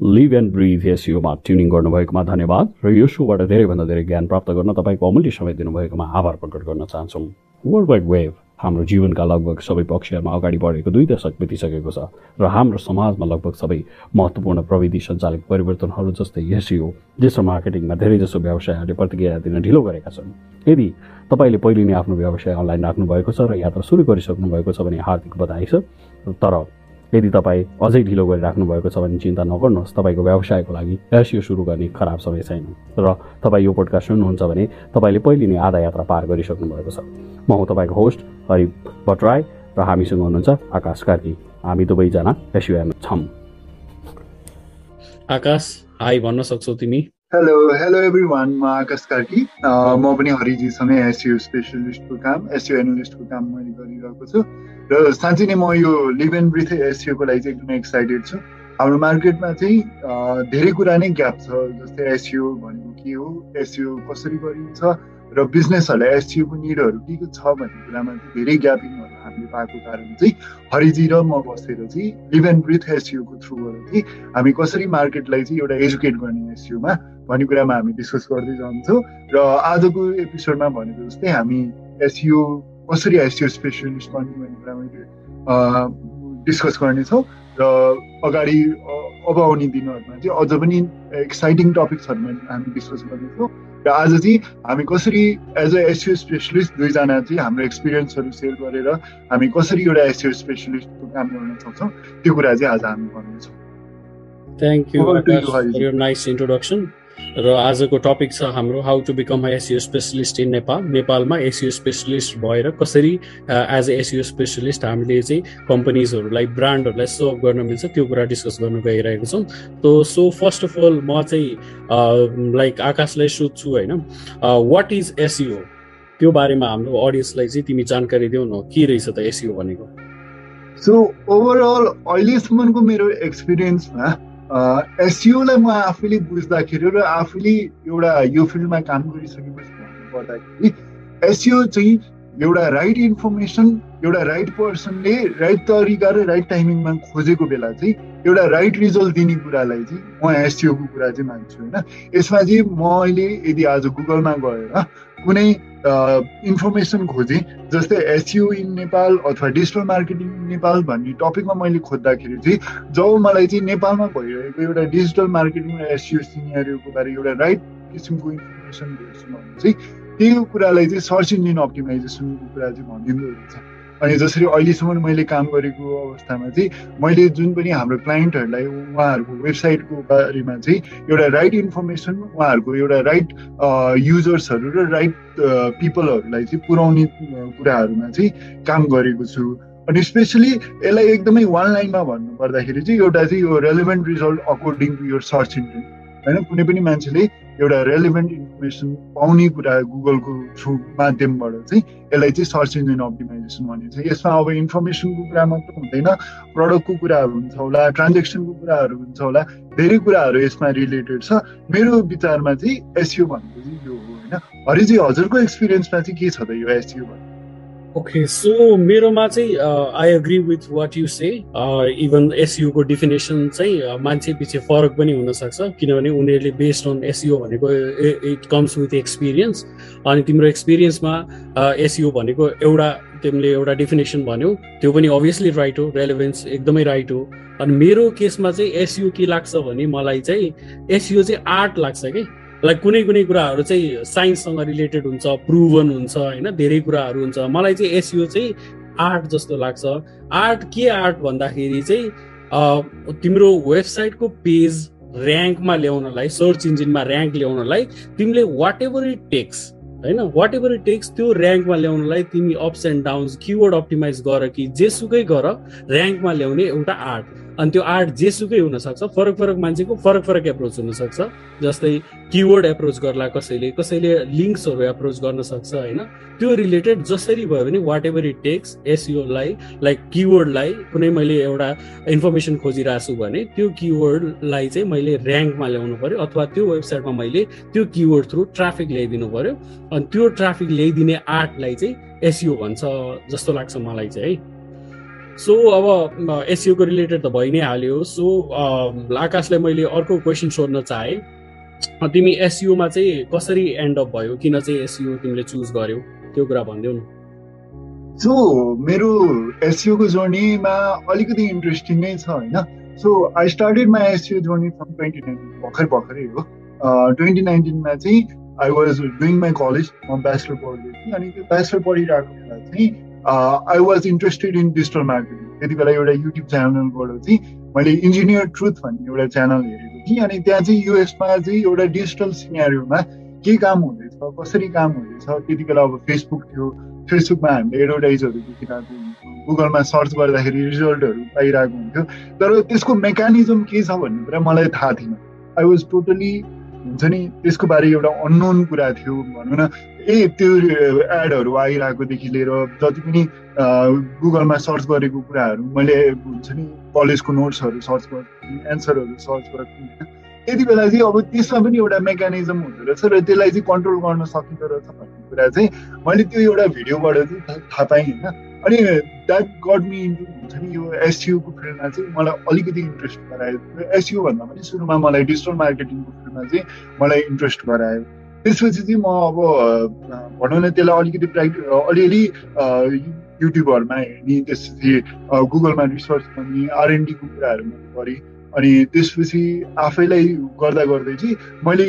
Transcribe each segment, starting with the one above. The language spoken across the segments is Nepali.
लिभ एन्ड ब्रिथ एसियोमा ट्युनिङ गर्नुभएकोमा धन्यवाद र यो सोबाट धेरैभन्दा धेरै ज्ञान प्राप्त गर्न तपाईँको अमूल्य समय दिनुभएकोमा आभार प्रकट गर्न चाहन्छौँ। वर्ल्ड वाइड वेभ हाम्रो जीवनका लगभग सबै पक्षहरूमा अगाडि बढेको दुई दशक बितिसकेको छ र हाम्रो समाजमा लगभग सबै महत्त्वपूर्ण प्रविधि सञ्चालित परिवर्तनहरू जस्तै एसियो डिजिटल मार्केटिङमा धेरैजसो व्यवसायहरूले प्रतिक्रिया दिन ढिलो गरेका छन्। यदि तपाईँले पहिले नै आफ्नो व्यवसाय अनलाइन राख्नुभएको छ र यात्रा सुरु गरिसक्नु भएको छ भने हार्दिक बधाई छ। तर यदि तपाईँ अझै ढिलो गरिराख्नु भएको छ भने चिन्ता नगर्नुहोस् तपाईँको व्यवसायको लागि एसियो सुरु गर्ने खराब समय छैन। र तपाईँ यो पोडकास्ट सुन्नुहुन्छ भने तपाईँले पहिले नै आधा यात्रा पार गरिसक्नु भएको छ। म हुँ तपाईँको होस्ट हरि भट्टराई र हामीसँग हुनुहुन्छ आकाश कार्की। हामी दुवैजना एसियोमा छौँ। आकाश हाई भन्न सक्छौ तिमी। हेलो हेलो एभ्री वान म आकाश कार्की म पनि हरिजीसँगै एसियो स्पेसलिस्टको काम एसियो एनालिस्टको काम मैले गरिरहेको छु र साँच्चै नै म यो लिभ एन्ड ब्रिथ एसियोको लागि चाहिँ एकदमै एक्साइटेड छु हाम्रो मार्केटमा चाहिँ धेरै कुरा नै ग्याप छ जस्तै एसियो भनेको के हो एसियो कसरी गरिन्छ र बिजनेसहरूलाई एसटियुको निडहरू के के छ भन्ने कुरामा धेरै ग्यापिङहरू हामीले पाएको कारण चाहिँ हरिजी र म बसेर चाहिँ लिभ एन्ड ब्रिथ एसयुको थ्रुबाट चाहिँ हामी कसरी मार्केटलाई चाहिँ एउटा एजुकेट गर्ने एसयुमा भन्ने कुरामा हामी डिस्कस गर्दै जान्छौँ। र आजको एपिसोडमा भनेको जस्तै हामी एसयु कसरी एसयु स्पेसलिस्ट बन्ने भन्ने कुरामा डिस्कस गर्नेछौँ। र अगाडि अब आउने दिनहरूमा चाहिँ अझ पनि एक्साइटिङ टपिक्सहरूमा हामी डिस्कस गर्नेछौँ। र आज चाहिँ हामी कसरी एज अ एसियो स्पेसलिस्ट दुईजना चाहिँ हाम्रो एक्सपिरियन्सहरू सेयर गरेर हामी कसरी एउटा एसियो स्पेसलिस्टको काम गर्न सक्छौँ त्यो कुरा चाहिँ आज हामी गर्नेछौँ थ्याङ्क यू नाइस इन्ट्रोडक्सन र आजको टपिक छ हाम्रो how to become SEO specialist in Nepal नेपालमा एसियो स्पेसलिस्ट भएर कसरी एज अ एसियो स्पेसलिस्ट हामीले चाहिँ कम्पनीजहरूलाई ब्रान्डहरूलाई सर्भ गर्न मिल्छ त्यो कुरा डिस्कस गर्न गइरहेको छौँ। तो सो फर्स्ट अफ अल म चाहिँ लाइक आकाशलाई सोध्छु होइन? वाट इज एसियो त्यो बारेमा हाम्रो अडियन्सलाई चाहिँ तिमी जानकारी देऊ न के रहेछ त एसियो भनेको? सो ओभरअल अहिलेसम्मको मेरो एक्सपिरियन्समा एसियोलाई म आफैले बुझ्दाखेरि र आफैले एउटा यो फिल्डमा काम गरिसकेपछि भन्नुपर्दाखेरि एसियो चाहिँ एउटा राइट इन्फर्मेसन एउटा राइट पर्सनले राइट तरिका र राइट टाइमिङमा खोजेको बेला चाहिँ एउटा राइट रिजल्ट दिने कुरालाई चाहिँ म एसियोको कुरा चाहिँ मान्छु होइन? यसमा चाहिँ म अहिले यदि आज गुगलमा गएर कुनै इन्फर्मेसन खोजेँ जस्तै एसयु इन नेपाल अथवा डिजिटल मार्केटिङ इन नेपाल भन्ने टपिकमा मैले खोज्दाखेरि चाहिँ जब मलाई चाहिँ नेपालमा भइरहेको एउटा डिजिटल मार्केटिङ र एसयु सिनियरको बारे एउटा राइट किसिमको इन्फर्मेसन भेट्छु भने चाहिँ त्यही कुरालाई चाहिँ सर्च इन्जिन अप्टिमाइजेसनको कुरा चाहिँ भनिँदो रहेछ। अनि जसरी अहिलेसम्म मैले काम गरेको अवस्थामा चाहिँ मैले जुन पनि हाम्रो क्लाइन्टहरूलाई उहाँहरूको वेबसाइटको बारेमा चाहिँ एउटा राइट इन्फर्मेसन उहाँहरूको एउटा राइट युजर्सहरू र राइट पिपलहरूलाई चाहिँ पुर्याउने कुराहरूमा चाहिँ काम गरेको छु। अनि स्पेसली यसलाई एकदमै वान लाइनमा भन्नु पर्दाखेरि चाहिँ एउटा चाहिँ यो relevant result according to your search engine. होइन कुनै पनि मान्छेले एउटा रेलिभेन्ट इन्फर्मेसन पाउने कुरा गुगलको थ्रु माध्यमबाट चाहिँ यसलाई चाहिँ सर्च इन्जिन अप्टिमाइजेसन भनिन्छ यसमा अब इन्फर्मेसनको कुरा मात्र हुँदैन प्रडक्टको कुराहरू हुन्छ होला ट्रान्जेक्सनको कुराहरू हुन्छ होला धेरै कुराहरू यसमा रिलेटेड छ। मेरो विचारमा चाहिँ एसियो भनेको चाहिँ यो हो होइन। हरिजी हजुरको एक्सपिरियन्समा चाहिँ के छ त यो एसियो भन्नु? ओके सो मेरोमा चाहिँ I agree with what you say even एसयुको definition चाहिँ मान्छे पछि फरक पनि हुनसक्छ किनभने उनीहरूले बेस्ड अन एसयु भनेको इट कम्स विथ एक्सपिरियन्स अनि तिम्रो एक्सपिरियन्समा एसयु भनेको एउटा तिमीले एउटा डिफिनेसन भन्यौ त्यो पनि अभियसली राइट हो रेलेभेन्स एकदमै राइट हो. अनि मेरो केसमा चाहिँ एसयु के लाग्छ भने मलाई चाहिँ एसयु चाहिँ आर्ट लाग्छ कि? लाइक कुनै कुनै कुराहरू चाहिँ साइन्ससँग रिलेटेड हुन्छ प्रुभन हुन्छ होइन? धेरै कुराहरू हुन्छ। मलाई चाहिँ एसयु चाहिँ आर्ट जस्तो लाग्छ। आर्ट के आर्ट भन्दाखेरि चाहिँ तिम्रो वेबसाइटको पेज ऱ्याङ्कमा ल्याउनलाई सर्च इन्जिनमा ऱ्याङ्क ल्याउनलाई तिमीले वाट एभर इट टेक्स होइन? वाट एभर इट टेक्स त्यो ऱ्याङ्कमा ल्याउनलाई तिमी ups and downs keyword optimize गर कि जेसुकै गर ऱ्याङ्कमा ल्याउने एउटा आर्ट। अनि त्यो आर्ट जेसुकै हुनसक्छ फरक फरक मान्छेको फरक फरक एप्रोच हुनसक्छ। जस्तै किवर्ड एप्रोच गर्ला कसैले कसैले लिङ्क्सहरू एप्रोच गर्न सक्छ होइन? त्यो रिलेटेड जसरी भयो भने वाट एभर इट टेक्स एसयुलाई लाइक किवर्डलाई कुनै मैले एउटा इन्फर्मेसन खोजिरहेको छु भने त्यो किवर्डलाई चाहिँ मैले ऱ्याङ्कमा ल्याउनु पर्यो अथवा त्यो वेबसाइटमा मैले त्यो किवर्ड थ्रु ट्राफिक ल्याइदिनु पर्यो। अनि त्यो ट्राफिक ल्याइदिने आर्टलाई चाहिँ एसयु भन्छ जस्तो लाग्छ मलाई चाहिँ है। सो अब एसियोको रिलेटेड त भइ नै हाल्यो सो आकाशलाई मैले अर्को क्वेसन सोध्न चाहेँ। तिमी एसयुमा चाहिँ कसरी एन्ड अप भयो? किन चाहिँ एसयु तिमीले चुज गर्यौ? त्यो कुरा भनिदेऊ न। सो मेरो एसयुको जर्नीमा अलिकति इन्ट्रेस्टिङ नै छ होइन? So I started my SEO journey from twenty nineteen भर्खर भर्खरै हो। ट्वेन्टी नाइन्टिनमा चाहिँ I was doing my college म ब्याचलर पढ्दै अनि त्यो ब्याचलर पढिरहेको बेला चाहिँ I was interested in digital marketing त्यति बेला एउटा युट्युब च्यानलबाट चाहिँ मैले इन्जिनियर ट्रुथ भन्ने एउटा च्यानल हेरेको थिएँ अनि त्यहाँ चाहिँ युएसमा चाहिँ एउटा डिजिटल सिनेरियोमा के काम हुँदैछ कसरी काम हुँदैछ त्यति बेला अब फेसबुक थियो। फेसबुकमा हामीले एडभर्टाइजहरू देखिरहेको हुन्थ्यो? गुगलमा सर्च गर्दाखेरि रिजल्टहरू पाइरहेको हुन्थ्यो। तर त्यसको मेकानिजम के छ भन्ने कुरा मलाई थाहा थिएन। आई वाज टोटली हुन्छ नि त्यसको बारे एउटा अननोन कुरा थियो भनौँ न। ए त्यो एडहरू आइरहेकोदेखि लिएर जति पनि गुगलमा सर्च गरेको कुराहरू मैले हुन्छ नि कलेजको नोट्सहरू सर्च गर्छु एन्सरहरू सर्च गर्छु होइन त्यति बेला चाहिँ अब त्यसमा पनि एउटा मेकानिजम हुँदो रहेछ र त्यसलाई चाहिँ कन्ट्रोल गर्न सकिँदो रहेछ भन्ने कुरा चाहिँ मैले त्यो एउटा भिडियोबाट चाहिँ थाहा पाएँ होइन अनि द्याट गड मी हुन्छ नि यो एसयुको फिल्डमा चाहिँ मलाई अलिकति इन्ट्रेस्ट गरायो। एसयु भन्दा पनि सुरुमा मलाई डिजिटल मार्केटिङको फिल्डमा चाहिँ मलाई इन्ट्रेस्ट गरायो। त्यसपछि चाहिँ म अब भनौँ न त्यसलाई अलिकति प्र्याक्टिस अलिअलि युट्युबहरूमा हेर्ने त्यसपछि गुगलमा रिसर्च गर्ने आरएनडीको कुराहरू मैले गरेँ। अनि त्यसपछि आफैलाई गर्दा गर्दै चाहिँ मैले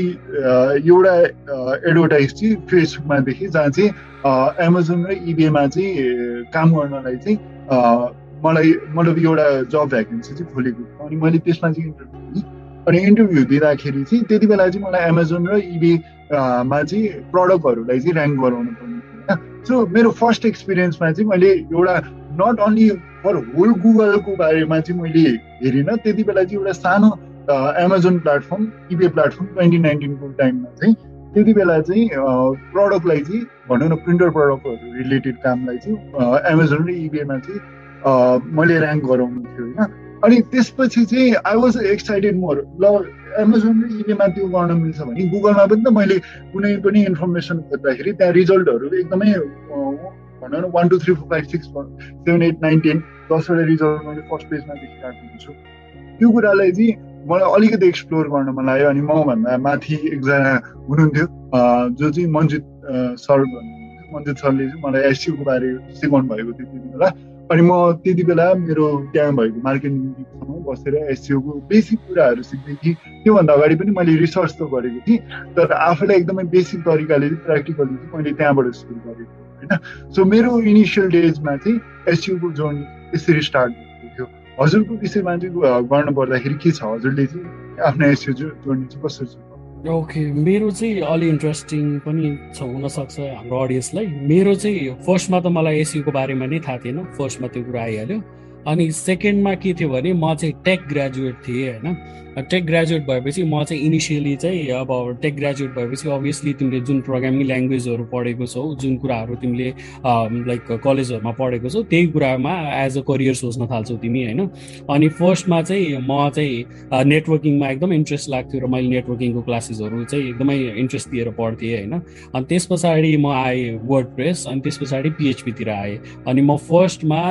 एउटा एडभर्टाइज चाहिँ फेसबुकमा देखेँ जहाँ चाहिँ एमाजोन र इबेमा चाहिँ काम गर्नलाई चाहिँ मलाई मतलब एउटा जब भ्याकेन्सी चाहिँ खोलेको अनि मैले त्यसमा चाहिँ इन्टरभ्यू अनि इन्टरभ्यू दिँदाखेरि चाहिँ त्यति बेला चाहिँ मलाई एमाजोन र इबेमा चाहिँ प्रडक्टहरूलाई चाहिँ ऱ्याङ्क गराउनु पर्ने होइन? सो मेरो फर्स्ट एक्सपिरियन्समा चाहिँ मैले एउटा नट अन्ली फर होल गुगलको बारेमा चाहिँ मैले हेरिनँ त्यति बेला चाहिँ एउटा सानो Amazon platform eBay platform twenty नाइन्टिनको टाइममा चाहिँ त्यति बेला चाहिँ प्रडक्टलाई चाहिँ भनौँ न प्रिन्टर प्रडक्टहरू रिलेटेड कामलाई चाहिँ एमाजोन र इबेमा चाहिँ मैले ऱ्याङ्क गराउनु थियो होइन? अनि त्यसपछि चाहिँ आई वाज एक्साइटेड मोर ल एमाजोन इबेमा त्यो गर्न मिल्छ भने गुगलमा पनि त मैले कुनै पनि इन्फर्मेसन खोज्दाखेरि त्यहाँ रिजल्टहरू एकदमै भनौँ न one two three four five six seven eight nine ten दसवटा रिजल्ट मैले फर्स्ट पेजमा देखिरहेको हुन्छु। त्यो कुरालाई चाहिँ मलाई अलिकति एक्सप्लोर गर्न मन लाग्यो अनि मभन्दा माथि एकजना हुनुहुन्थ्यो जो चाहिँ मन्जित सर भन्नुहुन्थ्यो। मन्जित सरले चाहिँ मलाई एसयुको बारे सिकाउनु भएको थियो त्यति बेला। अनि म त्यति बेला मेरो त्यहाँ भएको मार्केटिङसँग बसेर एसयुको बेसिक कुराहरू सिक्दै थिएँ। त्योभन्दा अगाडि पनि मैले रिसर्च त गरेको थिएँ तर आफूलाई एकदमै बेसिक तरिकाले प्र्याक्टिकली चाहिँ मैले त्यहाँबाट सुरु गरेको होइन? सो मेरो इनिसियल डेजमा चाहिँ एसयुको जर्नी यसरी स्टार्ट भएको थियो। हजुरको विषयमा चाहिँ गर्नु पर्दाखेरि के छ? हजुरले चाहिँ आफ्नो एसयु जर्नी चाहिँ कसरी ओके मेरो चाहिँ अलि इन्ट्रेस्टिङ पनि छ हुनसक्छ हाम्रो अडियन्सलाई मेरो चाहिँ फर्स्टमा त मलाई एसयुको बारेमा नै थाहा थिएन। फर्स्टमा त्यो कुरा आइहाल्यो। अनि सेकेन्डमा के थियो भने म चाहिँ टेक ग्रेजुएट थिएँ होइन? टेक ग्रेजुएट भएपछि म चाहिँ इनिसियली चाहिँ अब टेक ग्रेजुएट भएपछि अभियसली तिमीले जुन प्रोग्रामिङ ल्याङ्ग्वेजहरू पढेको छौ जुन कुराहरू तिमीले लाइक कलेजहरूमा पढेको छौ त्यही कुरामा एज अ करियर सोच्न थाल्छौ तिमी होइन? अनि फर्स्टमा चाहिँ म चाहिँ नेटवर्किङमा एकदम इन्ट्रेस्ट लाग्थ्यो र मैले नेटवर्किङको क्लासेसहरू चाहिँ एकदमै इन्ट्रेस्ट दिएर पढ्थेँ होइन? अनि त्यस पछाडि म आएँ वर्ड प्रेस अनि त्यस पछाडि पिएचपीतिर आएँ। अनि म फर्स्टमा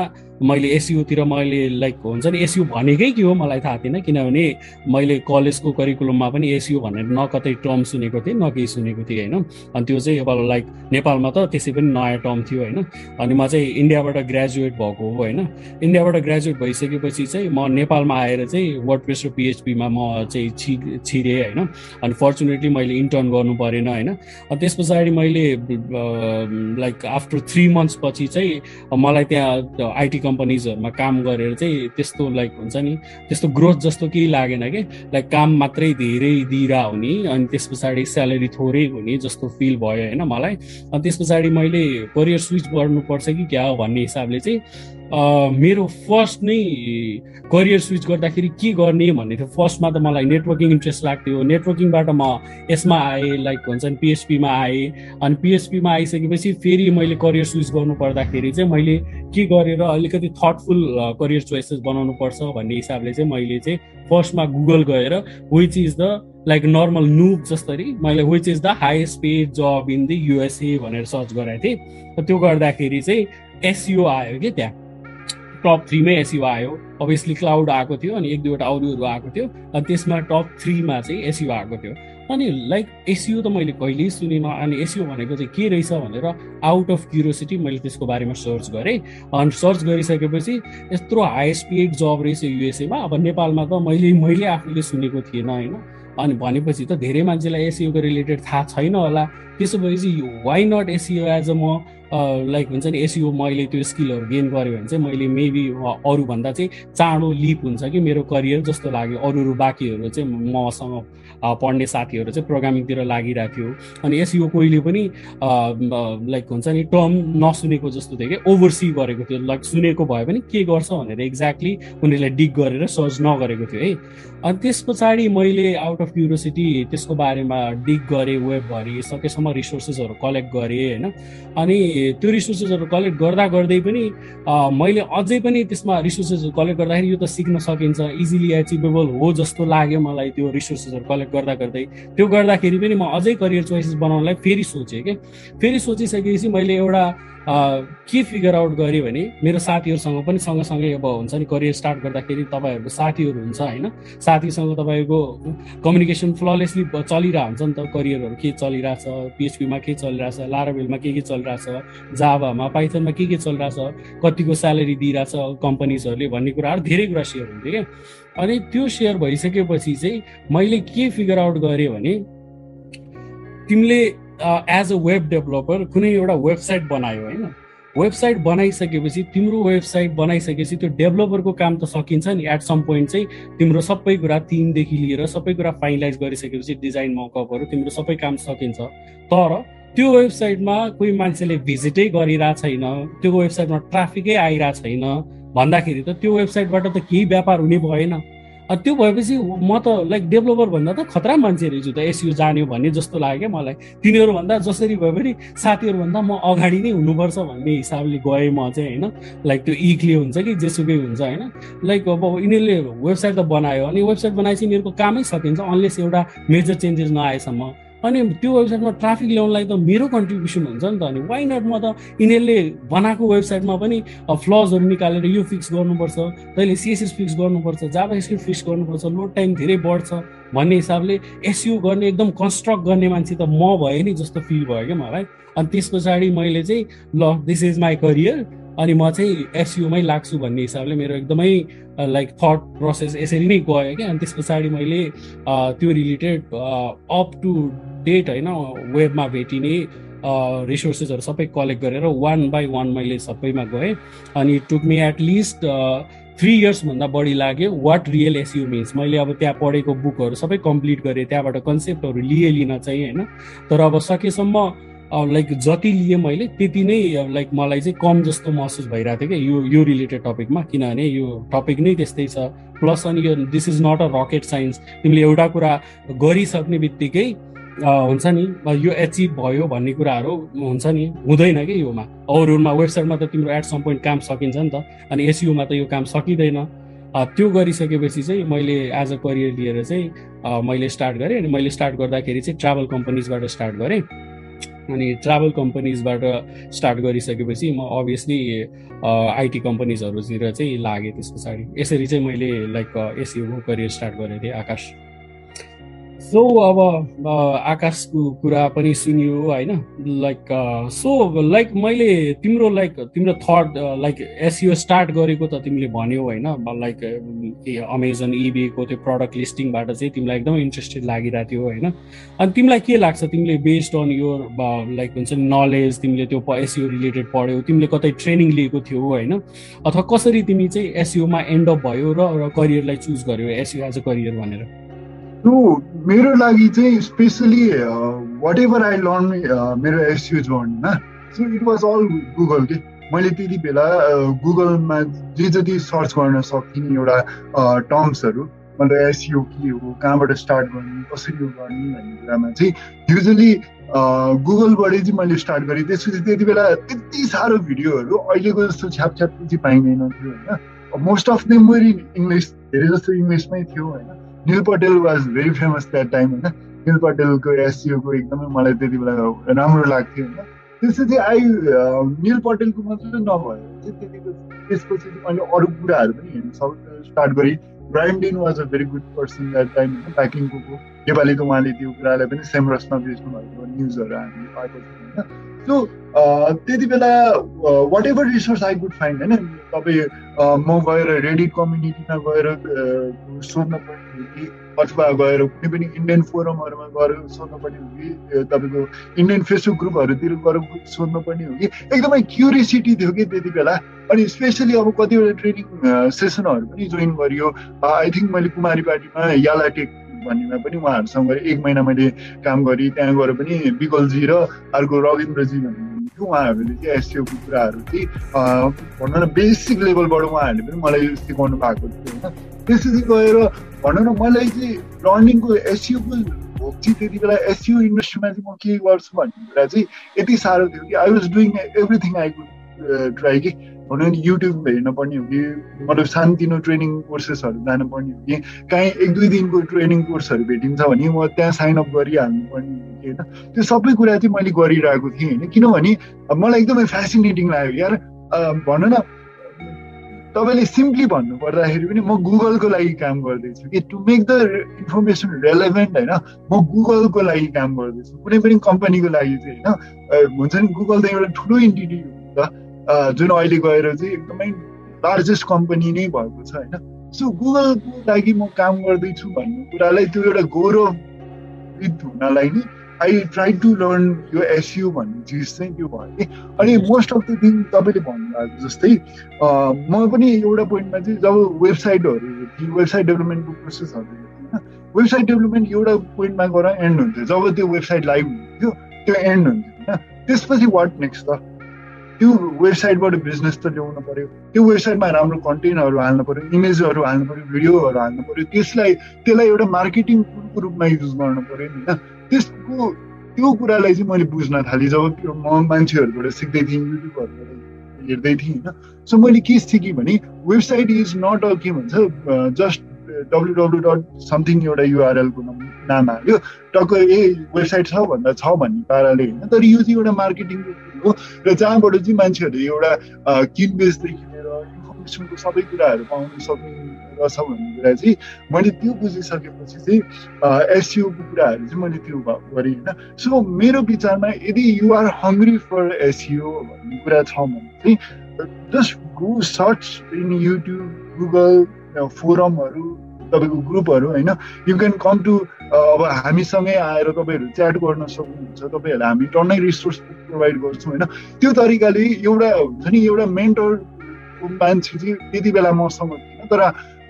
मैले एसयुतिर मैले लाइक हुन्छ नि एसयु भनेकै के हो मलाई थाहा थिएन किनभने मैले कलेजको करिकुलममा पनि एसयु भनेर न कतै टर्म सुनेको थिएँ न केही सुनेको थिएँ होइन? अनि त्यो चाहिँ अब लाइक नेपालमा त त्यसै पनि नयाँ टर्म थियो होइन? अनि म चाहिँ इन्डियाबाट ग्रेजुएट भएको हो होइन? इन्डियाबाट ग्रेजुएट भइसकेपछि चाहिँ म नेपालमा आएर चाहिँ वर्ड प्रेस र पिएचपीमा म चाहिँ छि छिरेँ होइन? अनि फर्चुनेटली मैले इन्टर्न गर्नु परेन होइन? अनि त्यस पछाडि मैले लाइक आफ्टर थ्री मन्थ्स पछि चाहिँ मलाई त्यहाँ आइटी कम्पनीजहरूमा काम गरेर चाहिँ त्यस्तो लाइक हुन्छ नि त्यस्तो ग्रोथ जस्तो केही लागेन कि? लाइक काम मात्रै धेरै दिइरह हुने अनि त्यस पछाडि स्यालेरी थोरै हुने जस्तो फिल भयो होइन मलाई? अनि त्यस पछाडि मैले करियर स्विच गर्नुपर्छ कि क्या हो भन्ने हिसाबले चाहिँ मेरो फर्स्ट नै करियर स्विच गर्दाखेरि के गर्ने भन्ने थियो? फर्स्टमा त मलाई नेटवर्किङ इन्ट्रेस्ट लाग्थ्यो। नेटवर्किङबाट म यसमा आएँ लाइक हुन्छ नि पिएचपीमा आएँ। अनि पिएचपीमा आइसकेपछि फेरि मैले करियर स्विच गर्नु पर्दाखेरि चाहिँ मैले के गरेर अलिकति थटफुल करियर चोइसेस बनाउनु पर्छ भन्ने हिसाबले चाहिँ मैले चाहिँ फर्स्टमा गुगल गएर which is the like normal noob जसरी मैले which is the highest paid job in the USA भनेर सर्च गराएको थिएँ। त्यो गर्दाखेरि चाहिँ एसयुओ आयो कि त्यहाँ। टप थ्रीमै एसियो आयो। अभियसली क्लाउड आएको थियो अनि एक दुईवटा अरूहरू आएको थियो। अनि त्यसमा टप थ्रीमा चाहिँ एसियो आएको थियो। अनि लाइक एसियो त मैले कहिल्यै सुनिनँ अनि एसियो भनेको चाहिँ के रहेछ भनेर आउट अफ क्युरियोसिटी मैले त्यसको बारेमा सर्च गरेँ। अनि सर्च गरिसकेपछि यत्रो हाइएस्ट पेड जब रहेछ युएसएमा अब नेपालमा त मैले मैले आफूले सुनेको थिएन होइन। अनि भनेपछि त धेरै मान्छेलाई एसियोको रिलेटेड थाहा छैन होला। त्यसो भएपछि why not SEO as a म लाइक हुन्छ नि एसियो मैले त्यो स्किलहरू गेन गरेँ भने चाहिँ मैले मेबी अरूभन्दा चाहिँ चाँडो लिप हुन्छ कि मेरो करियर जस्तो लाग्यो। अरू अरू बाँकीहरू चाहिँ मसँग पढ्ने साथीहरू चाहिँ प्रोग्रामिङतिर लागिरहेको थियो। अनि एसियो कोहीले पनि लाइक हुन्छ नि टर्म नसुनेको जस्तो थियो कि ओभरसी गरेको थियो। लाइक सुनेको भए पनि के गर्छ भनेर एक्ज्याक्टली उनीहरूलाई डिग गरेर सर्च नगरेको थियो है। अनि त्यस पछाडि मैले आउट अफ क्युरियोसिटी त्यसको बारेमा डिग गरेँ वेबभरि सकेसम्म रिसोर्सेसहरू कलेक्ट गरेँ होइन। अनि त्यो रिसोर्सेसहरू कलेक्ट गर्दा गर्दै पनि मैले अझै पनि त्यसमा रिसोर्सेसहरू कलेक्ट गर्दाखेरि यो त सिक्न सकिन्छ इजिली एचिभेबल हो जस्तो लाग्यो मलाई त्यो रिसोर्सेसहरू कलेक्ट गर्दा गर्दै। त्यो गर्दाखेरि पनि म अझै करियर चोइसेस बनाउनलाई फेरि सोचेँ कि? फेरि सोचिसकेपछि मैले एउटा के फिगर आउट गरेँ भने मेरो साथीहरूसँग पनि सँगसँगै अब हुन्छ नि करियर स्टार्ट गर्दाखेरि तपाईँहरूको साथीहरू हुन्छ होइन। साथीसँग तपाईँको कम्युनिकेसन फ्ललेसली चलिरहेको हुन्छ नि त करियरहरू के चलिरहेछ पिएचपीमा के चलिरहेछ लाराबेलमा के के चलिरहेछ जाभामा पाइथनमा के के चलिरहेछ कतिको स्यालेरी दिइरहेछ कम्पनीजहरूले भन्ने कुराहरू धेरै कुरा सेयर हुन्थ्यो क्या। अनि त्यो सेयर भइसकेपछि चाहिँ मैले के फिगर आउट गरेँ भने तिमीले एज अ वेब डेभलपर कुनै एउटा वेबसाइट बनायो होइन? वेबसाइट बनाइसकेपछि तिम्रो वेबसाइट बनाइसकेपछि त्यो डेभलपरको काम त सकिन्छ नि। एट सम पोइन्ट चाहिँ तिम्रो सबै कुरा थिमदेखि लिएर सबै कुरा फाइनलाइज गरिसकेपछि डिजाइन मकअपहरू तिम्रो सबै काम सकिन्छ। तर त्यो वेबसाइटमा कोही मान्छेले भिजिटै गरिरहेको छैन त्यो वेबसाइटमा ट्राफिकै आइरहेको छैन। भन्दाखेरि त त्यो वेबसाइटबाट त केही व्यापार हुने भएन। त्यो भएपछि म त लाइक डेभलपर भन्दा त खतरा मान्छे रहेछु त एसयु जान्यो भन्ने जस्तो लाग्यो क्या मलाई। तिनीहरूभन्दा जसरी भए पनि साथीहरूभन्दा म अगाडि नै हुनुपर्छ भन्ने हिसाबले गएँ म चाहिँ होइन? लाइक त्यो इक्ले हुन्छ कि जेसुकै हुन्छ होइन? लाइक अब यिनीहरूले वेबसाइट त बनायो अनि वेबसाइट बनाएपछि यिनीहरूको कामै सकिन्छ अनलेस एउटा मेजर चेन्जेस नआएसम्म। अनि त्यो वेबसाइटमा ट्राफिक ल्याउनलाई त मेरो कन्ट्रिब्युसन हुन्छ नि त। अनि वाइ नट म त यिनीहरूले बनाएको वेबसाइटमा पनि फ्लजहरू निकालेर यो फिक्स गर्नुपर्छ तैँले सिएसएस फिक्स गर्नुपर्छ जाबा स्क्रिप्ट फिक्स गर्नुपर्छ लोड टाइम धेरै बढ्छ भन्ने हिसाबले एसयु गर्ने एकदम कन्स्ट्रक्ट गर्ने मान्छे त म भएँ नि जस्तो फिल भयो क्या मलाई। अनि त्यस पछाडि मैले चाहिँ ल दिस इज माई करियर अनि म चाहिँ एसयुमै लाग्छु भन्ने हिसाबले मेरो एकदमै लाइक थट प्रोसेस यसरी नै गयो क्या। अनि त्यस पछाडि मैले त्यो रिलेटेड अप टु डेट होइन वेबमा भेटिने रिसोर्सेसहरू सबै कलेक्ट गरेर वान बाई वान मैले सबैमा गएँ। अनि took me at least three इयर्सभन्दा बढी लाग्यो वाट रियल एसयु मिन्स मैले अब त्यहाँ पढेको बुकहरू सबै कम्प्लिट गरेँ त्यहाँबाट कन्सेप्टहरू लिएँ लिन चाहिँ होइन। तर अब सकेसम्म लाइक जति लिएँ मैले त्यति नै लाइक मलाई चाहिँ कम जस्तो महसुस भइरहेको थियो कि यो यो रिलेटेड टपिकमा किनभने यो टपिक नै त्यस्तै छ। प्लस अनि यो this is not a rocket science तिमीले एउटा कुरा गरिसक्ने बित्तिकै हुन्छ नि। यो एचिभ भयो भन्ने कुराहरू हुन्छ नि। हुँदैन कि योमा? अरूमा वेबसाइटमा त तिम्रो एट सम पोइन्ट काम सकिन्छ नि त। अनि एसियुमा त यो काम सकिँदैन। त्यो गरिसकेपछि चाहिँ मैले एज अ करियर लिएर चाहिँ मैले स्टार्ट गरेँ। अनि मैले स्टार्ट गर्दाखेरि चाहिँ ट्राभल कम्पनीजबाट स्टार्ट गरेँ। अनि ट्राभल कम्पनीजबाट स्टार्ट गरिसकेपछि म अभियसली आइटी कम्पनीजहरूतिर चाहिँ लागेँ त्यस पछाडि। यसरी चाहिँ मैले लाइक एसिएको करियर स्टार्ट गरेको थिएँ आकाश। सो अब आकाशको कुरा पनि सुनियो होइन? लाइक सो लाइक मैले तिम्रो लाइक तिम्रो थट लाइक एसियो स्टार्ट गरेको त तिमीले भन्यौ होइन? लाइक अमेजन इबेको त्यो प्रडक्ट लिस्टिङबाट चाहिँ तिमीलाई एकदमै इन्ट्रेस्टेड लागिरहेको थियो होइन? अनि तिमीलाई के लाग्छ? तिमीले बेस्ड अन यो लाइक हुन्छ नि नलेज तिमीले त्यो एसियो रिलेटेड पढ्यौ तिमीले कतै ट्रेनिङ लिएको थियौ होइन? अथवा कसरी तिमी चाहिँ एसियोमा एन्ड अप भयो र करियरलाई चुज गर्यो एसियो एज अ करियर भनेर? सो मेरो लागि चाहिँ specially whatever I learn मेरो SEO जर्नीमा so it was all Google के मैले त्यति बेला गुगलमा जे जति सर्च गर्न सकिने एउटा टर्म्सहरू मतलब एसयु के हो कहाँबाट स्टार्ट गर्ने कसरी गर्ने भन्ने कुरामा चाहिँ युजली गुगलबाटै चाहिँ मैले स्टार्ट गरेँ। त्यसपछि त्यति बेला त्यति साह्रो भिडियोहरू अहिलेको जस्तो छ्याप छ्याप चाहिँ पाइँदैन थियो होइन? Most of them very English धेरै जस्तो इङ्ग्लिसमै थियो होइन? Neil Patel was very famous that time होइन निल पटेलको एसियोको एकदमै मलाई त्यति बेला राम्रो लाग्थ्यो होइन त्यसपछि आई निल पटेलको मात्रै नभएर चाहिँ त्यसपछि चाहिँ मैले अरू कुराहरू पनि हेर्न सक् स्टार्ट गरेँ Brian Dean was a very good person that time होइन प्याकिङको नेपालीको उहाँले त्यो कुरालाई पनि सेमरसमा बेच्नु भएको न्युजहरू हामी पाएको छौँ होइन सो त्यति बेला whatever resource I good find होइन तपाईँ म गएर रेडिट कम्युनिटीमा गएर सोध्न पर्ने कि अथवा गएर कुनै पनि इन्डियन फोरमहरूमा गएर सोध्नुपर्ने हो कि तपाईँको इन्डियन फेसबुक ग्रुपहरूतिर गएर सोध्नुपर्ने हो कि एकदमै क्युरियोसिटी थियो कि त्यति बेला अनि स्पेसली अब कतिवटा ट्रेनिङ सेसनहरू पनि जोइन गरियो आई थिङ्क मैले कुमारी पार्टीमा याला टेक भन्नेमा पनि उहाँहरूसँग एक महिना मैले काम गरेँ त्यहाँ गएर पनि विकलजी र अर्को रविन्द्रजी भन्ने थियो उहाँहरूले चाहिँ एससिओको कुराहरू चाहिँ भनौँ न बेसिक लेभलबाट उहाँहरूले पनि मलाई सिकाउनु भएको थियो होइन। त्यसपछि गएर भनौँ न मलाई चाहिँ लर्निङको एससिओको भोक चाहिँ त्यति बेला एससिओ इन्डस्ट्रीमा चाहिँ म के गर्छु भन्ने कुरा चाहिँ यति साह्रो थियो कि I was doing everything I could try कि भनौँ नि युट्युब हेर्न पर्ने हो कि मतलब सानोतिनो ट्रेनिङ कोर्सेसहरू जानुपर्ने हो कि काहीँ एक दुई दिनको ट्रेनिङ कोर्सहरू भेटिन्छ भने म त्यहाँ साइन अप गरिहाल्नु पर्ने हो कि होइन। त्यो सबै कुरा चाहिँ मैले गरिरहेको थिएँ होइन। किनभने मलाई एकदमै फेसिनेटिङ लाग्यो यार भनौँ न तपाईँले सिम्पली भन्नु पर्दाखेरि पनि म गुगलको लागि काम गर्दैछु कि to make the information relevant होइन म गुगलको लागि काम गर्दैछु। कुनै पनि कम्पनीको लागि चाहिँ होइन हुन्छ नि गुगल त एउटा ठुलो इन्टिटी हो जुन अहिले गएर चाहिँ एकदमै लार्जेस्ट कम्पनी नै भएको छ होइन? सो गुगलको लागि म काम गर्दैछु भन्ने कुरालाई त्यो एउटा गौरवित हुनलाई नि आई ट्राई टु लर्न यो एसयु भन्ने चिज चाहिँ त्यो भयो कि अनि मोस्ट अफ द थिङ तपाईँले भन्नुभएको जस्तै म पनि एउटा पोइन्टमा चाहिँ जब वेबसाइटहरू वेबसाइट डेभलपमेन्टको प्रोसेसहरू होइन? वेबसाइट डेभलपमेन्ट एउटा पोइन्टमा गएर एन्ड हुन्थ्यो। जब त्यो वेबसाइट लाइभ हुन्थ्यो त्यो एन्ड हुन्थ्यो होइन? त्यसपछि वाट नेक्स्ट त? त्यो वेबसाइटबाट बिजनेस त ल्याउनु पऱ्यो त्यो वेबसाइटमा राम्रो कन्टेन्टहरू हाल्नु पऱ्यो इमेजहरू हाल्नु पऱ्यो भिडियोहरू हाल्नु पऱ्यो त्यसलाई त्यसलाई एउटा मार्केटिङ टुलको रूपमा युज गर्नु पऱ्यो नि होइन त्यसको त्यो कुरालाई चाहिँ मैले बुझ्न थालेँ जब म मान्छेहरूबाट सिक्दै थिएँ युट्युबहरूबाट हेर्दै थिएँ होइन। सो मैले के सिकेँ भने वेबसाइट इज नट अ के भन्छ just W W dot something एउटा युआरएलको नाम हाल्यो टक्क ए वेबसाइट छ भन्दा छ भन्ने पाराले होइन। तर यो चाहिँ एउटा मार्केटिङको हो। र जहाँबाट चाहिँ मान्छेहरूले एउटा किनबेचदेखि लिएर इन्फर्मेसनको सबै कुराहरू पाउन सक्ने रहेछ भन्ने कुरा चाहिँ मैले त्यो बुझिसकेपछि चाहिँ एसयुको कुराहरू चाहिँ मैले त्यो गरेँ होइन। सो मेरो विचारमा यदि युआर हङ्ग्री फर एसयु भन्ने कुरा छ भने चाहिँ just go search in YouTube Google फोरमहरू तपाईँको ग्रुपहरू होइन? यु क्यान कम टु अब हामीसँगै आएर तपाईँहरू च्याट गर्न सक्नुहुन्छ। तपाईँहरूलाई हामी टन्नै रिसोर्स प्रोभाइड गर्छौँ होइन? त्यो तरिकाले एउटा हुन्छ नि एउटा मेन्टरको मान्छे चाहिँ त्यति बेला मसँग थिएन। तर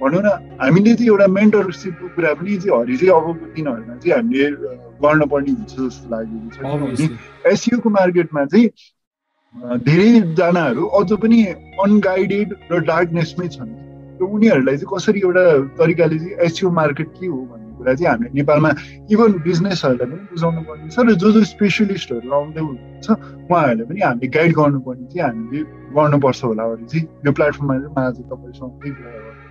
भनौँ न हामीले चाहिँ एउटा मेन्टरसिपको कुरा पनि चाहिँ हरि चाहिँ अबको दिनहरूमा चाहिँ हामीले गर्नुपर्ने हुन्छ जस्तो लागेको छ एसियोको मार्केटमा चाहिँ धेरैजनाहरू अझ पनि अनगाइडेड र डार्कनेसमै छन्। उनीहरूलाई चाहिँ कसरी एउटा तरिकाले चाहिँ एसियो मार्केट के हो भन्ने कुरा चाहिँ हामीले नेपालमा इभन बिजनेसहरूलाई पनि बुझाउनु पर्ने छ र जो जो स्पेसलिस्टहरू आउँदै हुनुहुन्छ उहाँहरूले पनि हामीले गाइड गर्नुपर्ने चाहिँ हामीले गर्नुपर्छ होला अरू चाहिँ। यो प्लेटफर्ममा चाहिँ मलाई चाहिँ तपाईँसँग